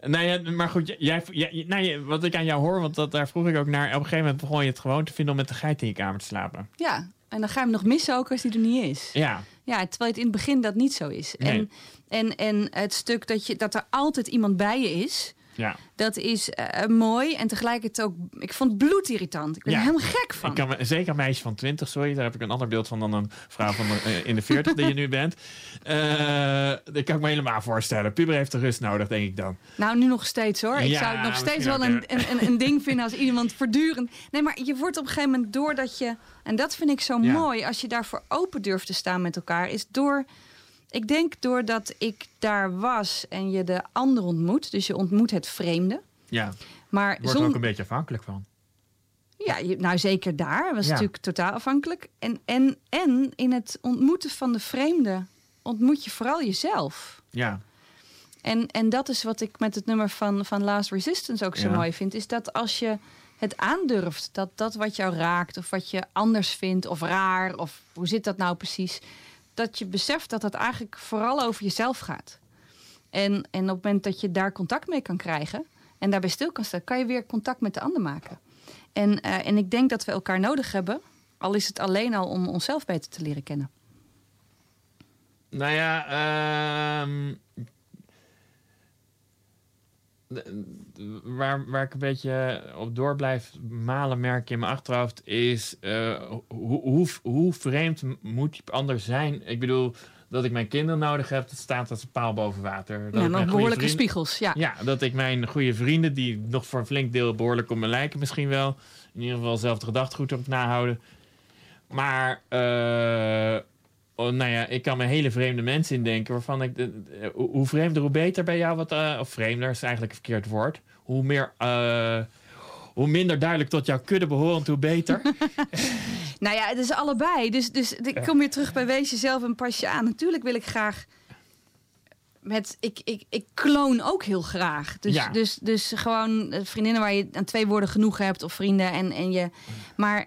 nou ja, maar goed, jij, jij, nou wat ik aan jou hoor, want dat, daar vroeg ik ook naar. Op een gegeven moment begon je het gewoon te vinden om met de geit in je kamer te slapen. Ja, en dan ga je hem nog missen ook als die er niet is. Ja, Ja, terwijl het in het begin dat niet zo is. Nee. En, en, en het stuk dat, je, dat er altijd iemand bij je is, ja. dat is eh, mooi. En tegelijkertijd ook, ik vond het bloedirritant. Ik ben Ja. er helemaal gek van. Ik kan me, zeker een meisje van 20, sorry, daar heb ik een ander beeld van dan een vrouw van de- eh, in de 40 die je nu bent. Eh dat kan ik me helemaal voorstellen. Puber heeft de rust nodig, denk ik dan. Nou, nu nog steeds hoor. Ik Ja, zou het nog steeds wel een, een, een, ding vinden als iemand voortdurend. Nee, maar je wordt op een gegeven moment doordat je. En dat vind ik zo mooi als je daarvoor open durft te staan met elkaar. Is door. Ik denk doordat ik daar was en je de ander ontmoet. Dus je ontmoet het vreemde. Ja, Maar wordt er ook een beetje afhankelijk van. Ja, je, nou zeker daar. was Ja. natuurlijk totaal afhankelijk. En, en, en in het ontmoeten van de vreemde ontmoet je vooral jezelf. Ja, En, en dat is wat ik met het nummer van, van Last Resistance ook zo Ja. mooi vind. Is dat als je het aandurft, dat dat wat jou raakt... of wat je anders vindt of raar... of hoe zit dat nou precies... dat je beseft dat het eigenlijk vooral over jezelf gaat. En, en op het moment dat je daar contact mee kan krijgen... en daarbij stil kan staan, kan je weer contact met de ander maken. En, eh, en ik denk dat we elkaar nodig hebben... al is het alleen al om onszelf beter te leren kennen. Nou ja, de- waar, waar ik een beetje op door blijf malen, merk ik in mijn achterhoofd, is eh, hoe, hoe, hoe vreemd moet die ander zijn? Ik bedoel, dat ik mijn kinderen nodig heb, dat staat als een paal boven water. Dat Ja, nog behoorlijke vrienden- spiegels, ja. Ja, dat ik mijn goede vrienden, die nog voor een flink deel behoorlijk op me lijken misschien wel, in ieder geval hetzelfde gedachtegoed op nahouden. Maar, eh, oh, nou ja, ik kan me hele vreemde mensen indenken waarvan ik, de- de- hoe vreemder, hoe beter bij jou, wat, eh, of vreemder is eigenlijk een verkeerd woord. Hoe meer, eh, hoe minder duidelijk tot jouw kudde behorend, hoe beter. Nou ja, het is allebei. Dus, dus ik kom weer terug bij wees jezelf en pas je aan. Natuurlijk wil ik graag met... Ik, ik, ik kloon ook heel graag. Dus, Ja. dus, dus gewoon eh, vriendinnen waar je aan twee woorden genoeg hebt... of vrienden en, en je... Maar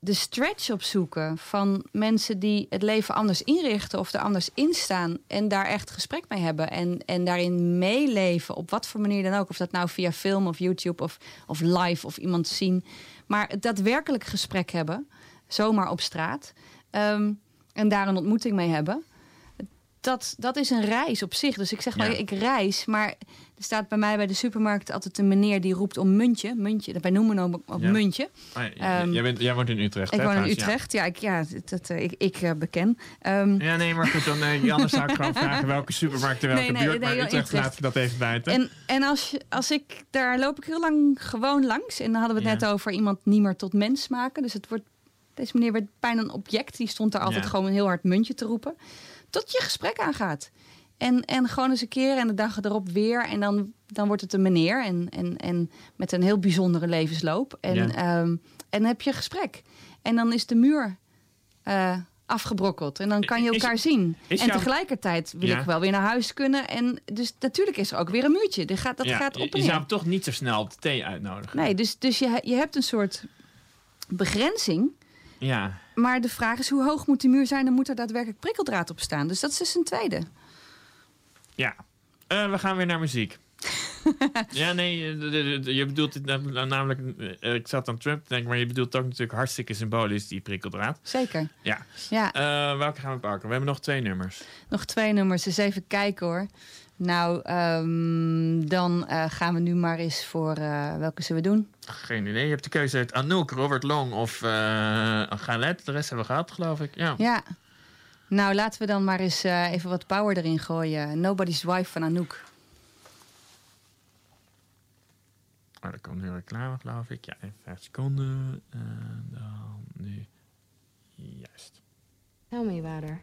de stretch opzoeken van mensen die het leven anders inrichten... of er anders in staan en daar echt gesprek mee hebben... en, en daarin meeleven, op wat voor manier dan ook. Of dat nou via film of YouTube of, of live of iemand zien. Maar daadwerkelijk gesprek hebben, zomaar op straat... ehm, en daar een ontmoeting mee hebben... Dat, dat is een reis op zich. Dus ik zeg maar, Ja. ik reis. Maar er staat bij mij bij de supermarkt altijd een meneer die roept om muntje. Muntje, wij noemen hem ook, Ja. muntje. Ah, j- Ehm, jij, bent, jij woont in Utrecht, Ik hè, woon in? Ja. Utrecht. Ja, ik, ja dat, eh, ik, ik eh, beken. Ehm, Ja, nee, maar goed, dan, eh, anders zou ik gewoon vragen welke supermarkt in welke Nee, nee, buurt. Maar nee, Utrecht Utrecht. laat ik dat even buiten. en en als, je, als ik, daar loop ik heel lang gewoon langs. En dan hadden we het Ja. net over iemand niet meer tot mens maken. Dus het wordt, deze meneer werd bijna een object. Die stond daar altijd Ja. gewoon een heel hard muntje te roepen. Tot je gesprek aangaat. En, en gewoon eens een keer en de dag erop weer. En dan, dan wordt het een meneer. En, en, en met een heel bijzondere levensloop. En, Ja. ehm, en heb je gesprek. En dan is de muur eh, afgebrokkeld. En dan kan je Is- elkaar zien. is en tegelijkertijd wil Ja. ik wel weer naar huis kunnen. En dus natuurlijk is er ook weer een muurtje. Dat gaat, dat Ja, gaat je- op en je zou hem toch niet zo snel op de thee uitnodigen. Nee, dus, dus je, je hebt een soort begrenzing. Ja. Maar de vraag is, hoe hoog moet die muur zijn? Dan moet er daadwerkelijk prikkeldraad op staan. Dus dat is dus een tweede. Ja. Eh, we gaan weer naar muziek. ja, nee, eh, je bedoelt het nam- namelijk... eh, ik zat aan Trump te denken, maar je bedoelt ook natuurlijk hartstikke symbolisch, die prikkeldraad. Zeker. Ja. Ja. Welke gaan we pakken? We hebben nog twee nummers. Nog twee nummers, eens even kijken hoor. Nou, ehm, dan eh, gaan we nu maar eens voor... eh, welke zullen we doen? Geen idee. Je hebt de keuze uit Anouk, Robert Long of eh Galet. De rest hebben we gehad, geloof ik. Ja. Ja. Nou, laten we dan maar eens eh, even wat power erin gooien. Nobody's Wife van Anouk. Oh, er komt nu reclame, geloof ik. Ja, even vijf seconden. En dan nu. Juist. Tell me about her.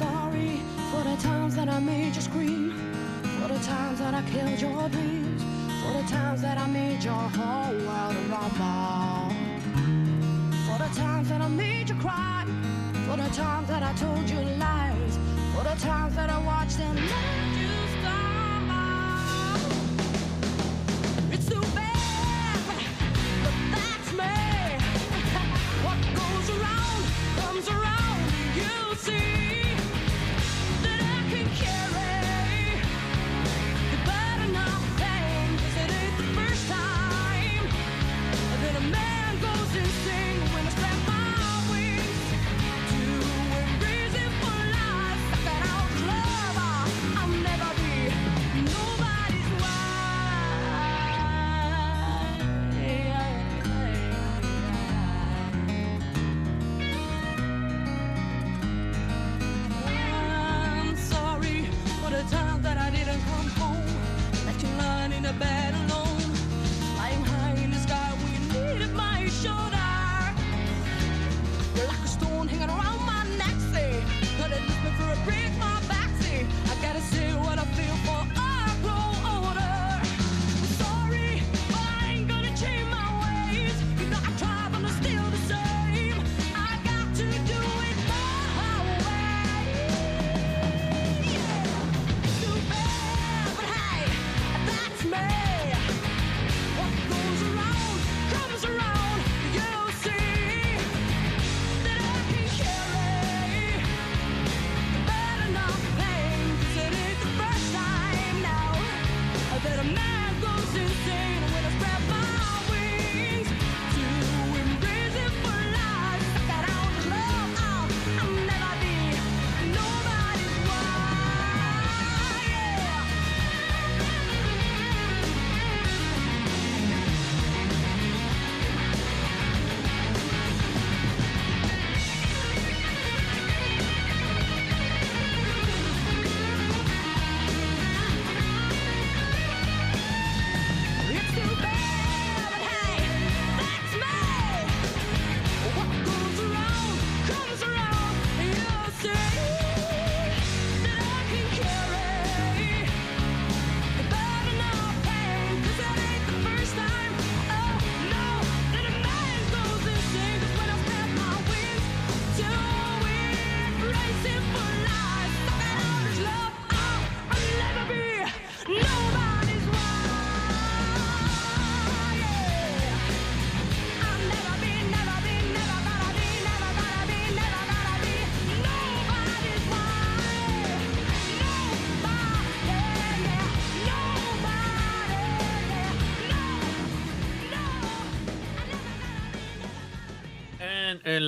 Sorry for the times that I made you scream, for the times that I killed your dreams, for the times that I made your whole world a rumble, for the times that I made you cry, for the times that I told you lies, for the times that I watched them. let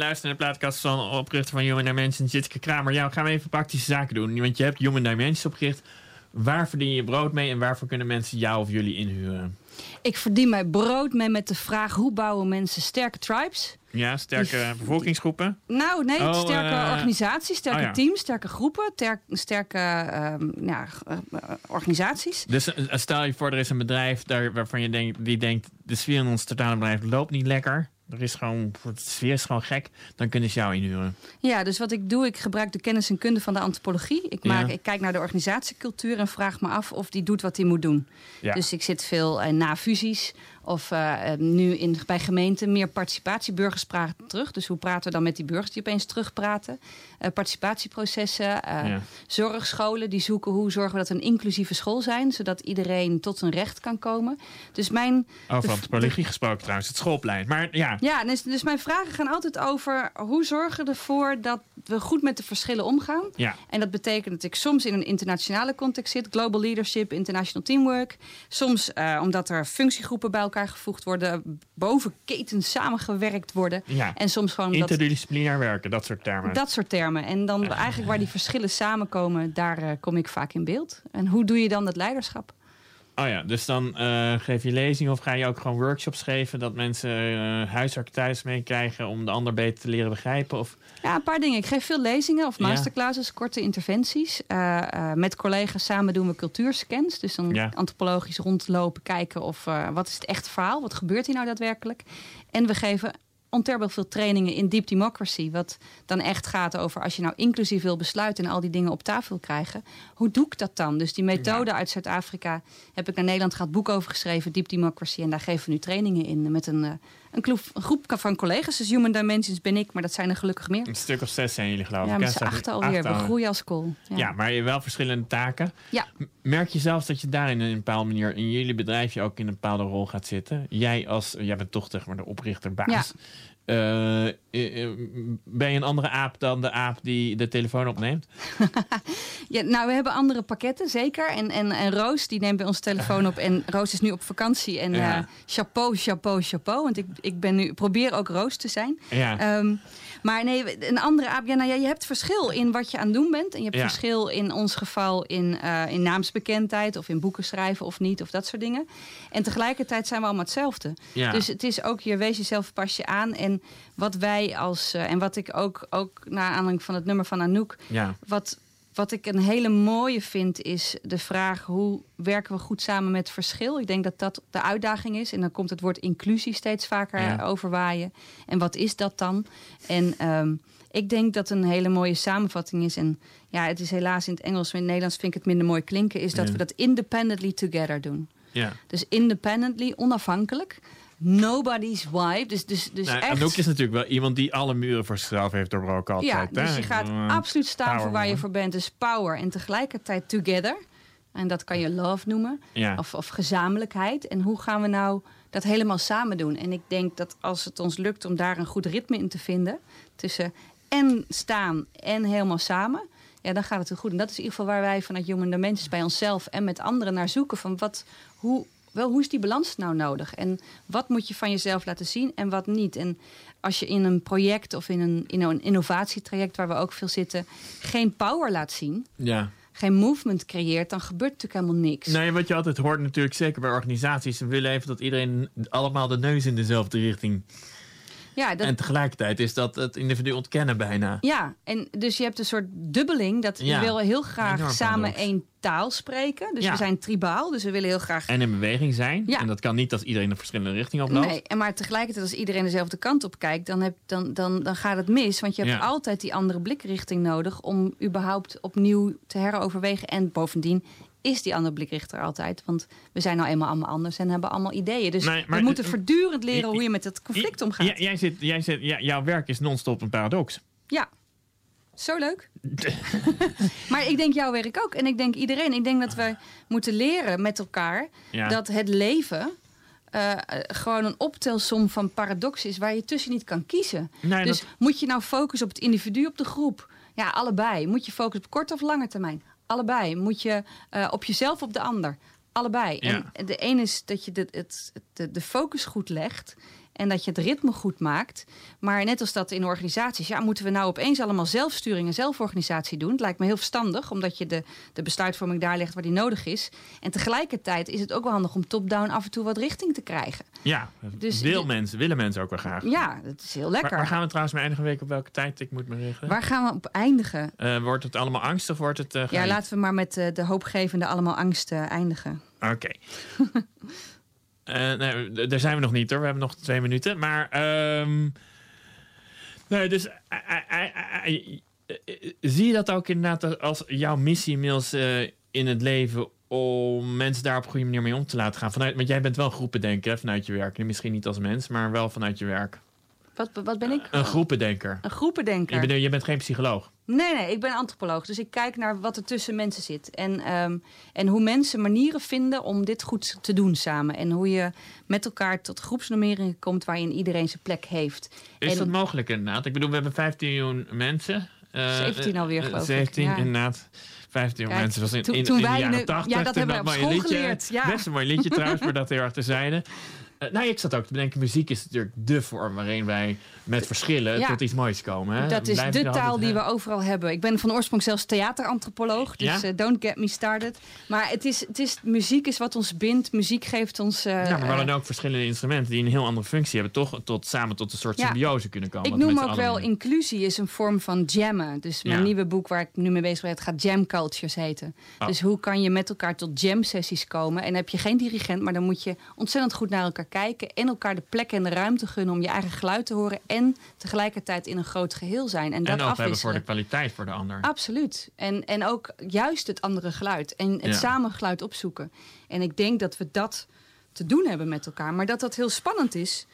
En uh, luister naar de plaatkast van oprichter van Human Dimensions, Jitske Kramer. Ja, gaan we even praktische zaken doen. Want je hebt Human Dimensions opgericht. Waar verdien je brood mee en waarvoor kunnen mensen jou of jullie inhuren? Ik verdien mijn brood mee met de vraag hoe bouwen mensen sterke tribes? Ja, sterke bevolkingsgroepen. Nou, nee, Oh, sterke eh, organisaties, sterke oh ja. teams, sterke groepen, ter- sterke ehm, ja, eh, eh, organisaties. Dus stel je voor, er is een bedrijf daar, waarvan je denkt, die denkt... de sfeer in ons totale bedrijf loopt niet lekker. Er is gewoon, de sfeer is gewoon gek. Dan kunnen ze jou inhuren. Ja, dus wat ik doe, ik gebruik de kennis en kunde van de antropologie. Ik, maak, Ja. ik kijk naar de organisatiecultuur en vraag me af of die doet wat hij moet doen. Ja. Dus ik zit veel eh, na fusies of eh, eh, nu in, bij gemeenten meer participatie. Burgers praten terug. Dus hoe praten we dan met die burgers die opeens terugpraten? Eh participatieprocessen, Ja. zorgscholen die zoeken hoe zorgen we dat we een inclusieve school zijn, zodat iedereen tot zijn recht kan komen. Dus mijn Over antropologie gesproken trouwens, het schoolplein. Maar ja, ja, dus, dus mijn vragen gaan altijd over hoe zorgen we ervoor dat we goed met de verschillen omgaan. Ja. En dat betekent dat ik soms in een internationale context zit, global leadership, international teamwork. Soms omdat er functiegroepen bij elkaar gevoegd worden, boven ketens samengewerkt worden. Ja. En soms gewoon dat, interdisciplinair werken, dat soort termen. dat soort termen. En dan eigenlijk waar die verschillen samenkomen, daar eh, kom ik vaak in beeld. En hoe doe je dan dat leiderschap? Oh ja, dus dan eh, geef je lezingen of ga je ook gewoon workshops geven... dat mensen eh huiswerk thuis meekrijgen om de ander beter te leren begrijpen? Of... Ja, een paar dingen. Ik geef veel lezingen of Ja. masterclasses, korte interventies. Eh, met collega's samen doen we cultuurscans. Dus dan Ja. antropologisch rondlopen, kijken of wat is het echte verhaal? Wat gebeurt hier nou daadwerkelijk? En we geven ontelbaar veel trainingen in deep democracy. Wat dan echt gaat over als je nou inclusief wil besluiten en al die dingen op tafel wil krijgen. Hoe doe ik dat dan? Dus die methode uit Zuid-Afrika heb ik naar Nederland gehad, boek over geschreven, Deep Democracy. En daar geven we nu trainingen in met een, eh, een, groep van collega's. Dus Human Dimensions ben ik, maar dat zijn er gelukkig meer. Een stuk of zes zijn jullie geloof Ja, ik. met hè? z'n achten alweer. We groeien als kool. Ja. Ja. maar je hebt wel verschillende taken. Ja. Merk je zelfs dat je daarin in een bepaalde manier... in jullie bedrijfje ook in een bepaalde rol gaat zitten? Jij als... Jij bent toch zeg maar de oprichter, baas. Eh, eh, ben je een andere aap dan de aap die de telefoon opneemt? Ja, nou, we hebben andere pakketten, zeker. En, en, en Roos, die neemt bij ons telefoon op. En Roos is nu op vakantie. En Ja. eh, chapeau, chapeau, chapeau. Want ik, ik ben nu, probeer ook Roos te zijn. Ja. Ehm, maar nee, een andere aap. Ja, nou ja, je hebt verschil in wat je aan het doen bent. En je hebt Ja. verschil in ons geval in, eh, in naamsbekendheid. Of in boeken schrijven of niet. Of dat soort dingen. En tegelijkertijd zijn we allemaal hetzelfde. Ja. Dus het is ook je wees jezelf, pas je aan. En wat wij als. eh, en wat ik ook, ook naar aanleiding van het nummer van Anouk. Ja. Wat, wat ik een hele mooie vind, is de vraag hoe werken we goed samen met verschil. Ik denk dat dat de uitdaging is. En dan komt het woord inclusie steeds vaker Ja. overwaaien. En wat is dat dan? En ehm, ik denk dat een hele mooie samenvatting is. En ja, het is helaas in het Engels, maar in het Nederlands vind ik het minder mooi klinken. Is dat Ja. we dat independently together doen. Ja. Dus independently, onafhankelijk. Nobody's wife. Dus, dus, dus nou, echt... Anouk is natuurlijk wel iemand die alle muren voor zichzelf heeft doorbroken altijd. Ja, dus je gaat absoluut staan power voor waar je voor bent. Dus power en tegelijkertijd together. En dat kan je love noemen. Ja. Of, of gezamenlijkheid. En hoe gaan we nou dat helemaal samen doen? En ik denk dat als het ons lukt om daar een goed ritme in te vinden... tussen en staan en helemaal samen... Ja, dan gaat het heel goed. En dat is in ieder geval waar wij vanuit Human Dimensions bij onszelf en met anderen naar zoeken. Van wat, hoe, wel, hoe is die balans nou nodig? En wat moet je van jezelf laten zien en wat niet? En als je in een project of in een, in een innovatietraject waar we ook veel zitten, geen power laat zien, Ja. geen movement creëert, dan gebeurt natuurlijk helemaal niks. Nee, wat je altijd hoort natuurlijk, zeker bij organisaties... ze willen even dat iedereen allemaal de neus in dezelfde richting... Ja, dat, En tegelijkertijd is dat het individu ontkennen bijna. ja, en dus je hebt een soort dubbeling. Dat Ja, je wil heel graag samen één taal spreken. Dus Ja. we zijn tribaal, dus we willen heel graag En in beweging zijn. Ja. En dat kan niet als iedereen een verschillende richting oploopt. Nee, en maar tegelijkertijd als iedereen dezelfde kant op kijkt, dan, heb, dan, dan, dan gaat het mis. Want je hebt Ja. altijd die andere blikrichting nodig om überhaupt opnieuw te heroverwegen. En bovendien is die andere blikrichter altijd. Want we zijn nou eenmaal allemaal anders en hebben allemaal ideeën. Dus Nee, maar- we moeten voortdurend leren hoe je met het conflict omgaat. Ja, jij zit, jij zit, ja, jouw werk is non-stop een paradox. Ja, zo leuk. maar ik denk jouw werk ook. En ik denk iedereen. Ik denk dat we moeten leren met elkaar Ja. dat het leven eh, gewoon een optelsom van paradoxen is waar je tussen niet kan kiezen. Nee, dus dat- moet je nou focussen op het individu, op de groep? Ja, allebei. Moet je focussen op korte of lange termijn? Allebei. Moet je eh, op jezelf, op de ander? Allebei. Ja. En de ene is dat je de, het, de, de focus goed legt. En dat je het ritme goed maakt. Maar net als dat in organisaties, ja, moeten we nou opeens allemaal zelfsturing en zelforganisatie doen? Het lijkt me heel verstandig, omdat je de, de besluitvorming daar legt waar die nodig is. En tegelijkertijd is het ook wel handig om top-down af en toe wat richting te krijgen. Ja, Dus wil mensen, willen mensen ook wel graag. Ja, dat is heel lekker. Waar, waar gaan we trouwens mee eindigen week op welke tijd ik moet me richten? Waar gaan we op eindigen? Eh, wordt het allemaal angstig? Wordt het eh Ja, laten we maar met eh, de hoopgevende allemaal angst eindigen. Oké. Eh, nee, daar zijn we nog niet hoor. We hebben nog twee minuten. Maar, ehm, nee, dus eh, eh, zie je dat ook inderdaad als jouw missie inmiddels in het leven om mensen daar op een goede manier mee om te laten gaan? Vanuit, want jij bent wel groependenker vanuit je werk. Misschien niet als mens, maar wel vanuit je werk. Wat, wat ben ik? Een groependenker. Een groependenker. Je bent, je bent geen psycholoog. Nee, nee, ik ben antropoloog. Dus ik kijk naar wat er tussen mensen zit. En, ehm, en hoe mensen manieren vinden om dit goed te doen samen. En hoe je met elkaar tot groepsnormeringen komt waarin iedereen zijn plek heeft. Is en, dat mogelijk inderdaad? Ik bedoel, we hebben 15 miljoen mensen. Eh, 17 alweer, eh, geloof ik, 17 ja. inderdaad. 15 miljoen Kijk, mensen was in, toen- in, toen in de jaren nu- 80. ja, dat hebben we op school geleerd, ja. Best een mooi liedje trouwens, maar dat heel erg. Uh, nou, ik zat ook te bedenken, muziek is natuurlijk de vorm waarin wij met verschillen Ja. tot iets moois komen. Hè? Dat is de taal die we overal hebben. Ik ben van oorsprong zelfs theaterantropoloog. Dus Ja? eh, don't get me started. Maar het is, het is, muziek is wat ons bindt. Muziek geeft ons... eh, Ja, maar we hadden ook verschillende instrumenten die een heel andere functie hebben, toch tot, samen tot een soort Ja. symbiose kunnen komen. Ik noem ook wel inclusie is een vorm van jammen. Dus mijn nieuwe boek waar ik nu mee bezig ben, het gaat Jam Cultures heten. Oh. Dus hoe kan je met elkaar tot jam sessies komen? En heb je geen dirigent, maar dan moet je ontzettend goed naar elkaar kijken en elkaar de plek en de ruimte gunnen om je eigen geluid te horen en tegelijkertijd in een groot geheel zijn. En, En dat ook hebben voor de kwaliteit voor de ander. Absoluut. En, en ook juist het andere geluid. En het Ja. samen geluid opzoeken. En ik denk dat we dat te doen hebben met elkaar. Maar dat dat heel spannend is.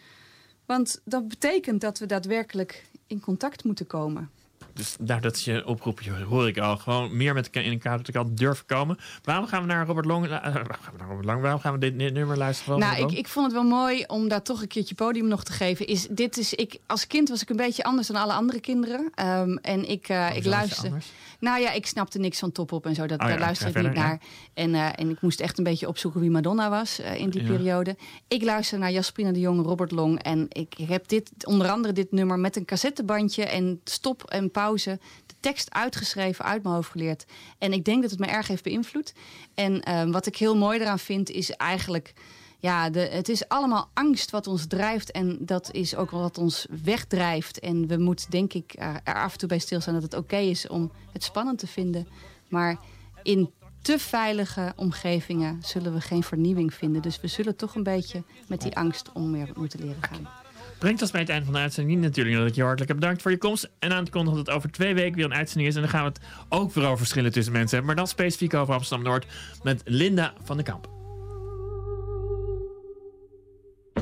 Want dat betekent dat we daadwerkelijk in contact moeten komen. Dus nou, dat is je oproepje, hoor ik al. Gewoon meer met elkaar in elkaar met elkaar durven komen. Waarom gaan we naar Robert Long? eh, waarom gaan we naar Robert Long? Waarom gaan we dit, nummer luisteren? nou, ik, ik vond het wel mooi om daar toch een keertje podium nog te geven. Is, dit is, ik, als kind was ik een beetje anders dan alle andere kinderen. Ehm, en ik, eh, ik is je luister. anders? Nou ja, ik snapte niks van top op en zo. Dat, Oh ja, daar luister ik niet naar. En, eh, en ik moest echt een beetje opzoeken wie Madonna was in die Ja. periode. Ik luister naar Jasperina de Jong, Robert Long. En ik heb dit, onder andere dit nummer met een cassettebandje en stop en pauze. De tekst uitgeschreven, uit mijn hoofd geleerd. En ik denk dat het me erg heeft beïnvloed. En eh, wat ik heel mooi eraan vind, is eigenlijk. Ja, de, het is allemaal angst wat ons drijft. En dat is ook wat ons wegdrijft. En we moeten, denk ik, er er af en toe bij stilstaan dat het oké is om het spannend te vinden. Maar in te veilige omgevingen zullen we geen vernieuwing vinden. Dus we zullen toch een beetje met die angst om weer moeten leren gaan. Brengt ons bij het einde van de uitzending natuurlijk dat ik je hartelijk heb bedankt voor je komst. En aan te kondigen dat het over twee weken weer een uitzending is. En dan gaan we het ook over verschillen tussen mensen hebben. Maar dan specifiek over Amsterdam-Noord met Linda van den Kamp.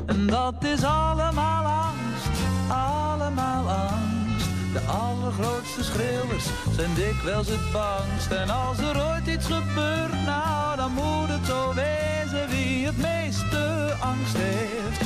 En dat is allemaal angst, allemaal angst. De allergrootste schreeuwers zijn dikwijls het bangst. En als er ooit iets gebeurt, nou dan moet het zo wezen. Wie het meeste angst heeft,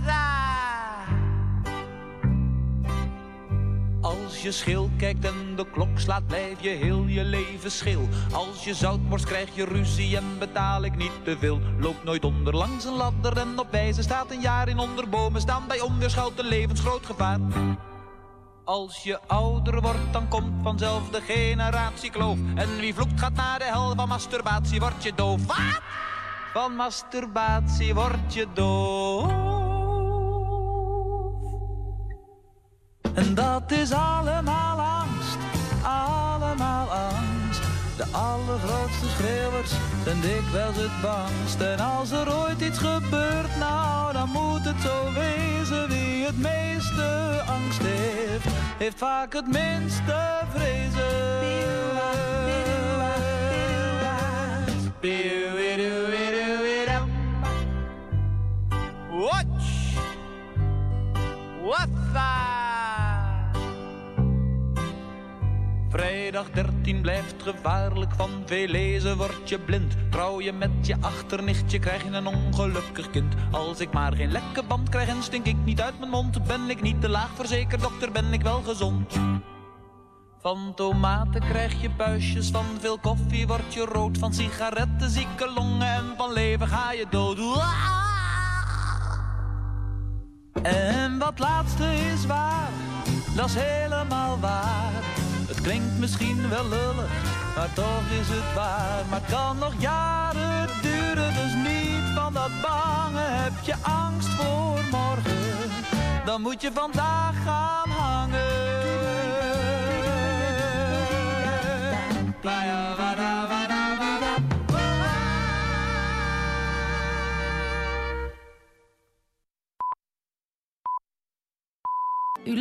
Als je schil kijkt en de klok slaat, blijf je heel je leven schil. Als je zoutborst krijg je ruzie en betaal ik niet te veel. Loop nooit onder langs een ladder en op wijze staat een jaar in onderbomen staan. Bij onweerschuilt een levensgroot gevaar. Als je ouder wordt, dan komt vanzelf de generatiekloof. En wie vloekt gaat naar de hel van masturbatie, word je doof. Wat? Van masturbatie word je doof. En dat is allemaal angst, allemaal angst. De allergrootste schreeuwers zijn dikwijls het bangst. En als er ooit iets gebeurt, nou dan moet het zo wezen. Wie het meeste angst heeft, heeft vaak het minste vrezen. Watch! What's that? Vrijdag 13 blijft gevaarlijk, van veel lezen word je blind. Trouw je met je achternichtje, krijg je een ongelukkig kind. Als ik maar geen lekke band krijg en stink ik niet uit mijn mond, ben ik niet te laag verzekerd, dokter, ben ik wel gezond. Van tomaten krijg je buisjes, van veel koffie word je rood, van sigaretten zieke longen en van leven ga je dood. En wat laatste is waar, dat is helemaal waar. Klinkt misschien wel lullig, maar toch is het waar. Maar kan nog jaren duren, dus niet van dat bange. Heb je angst voor morgen, dan moet je vandaag gaan hangen.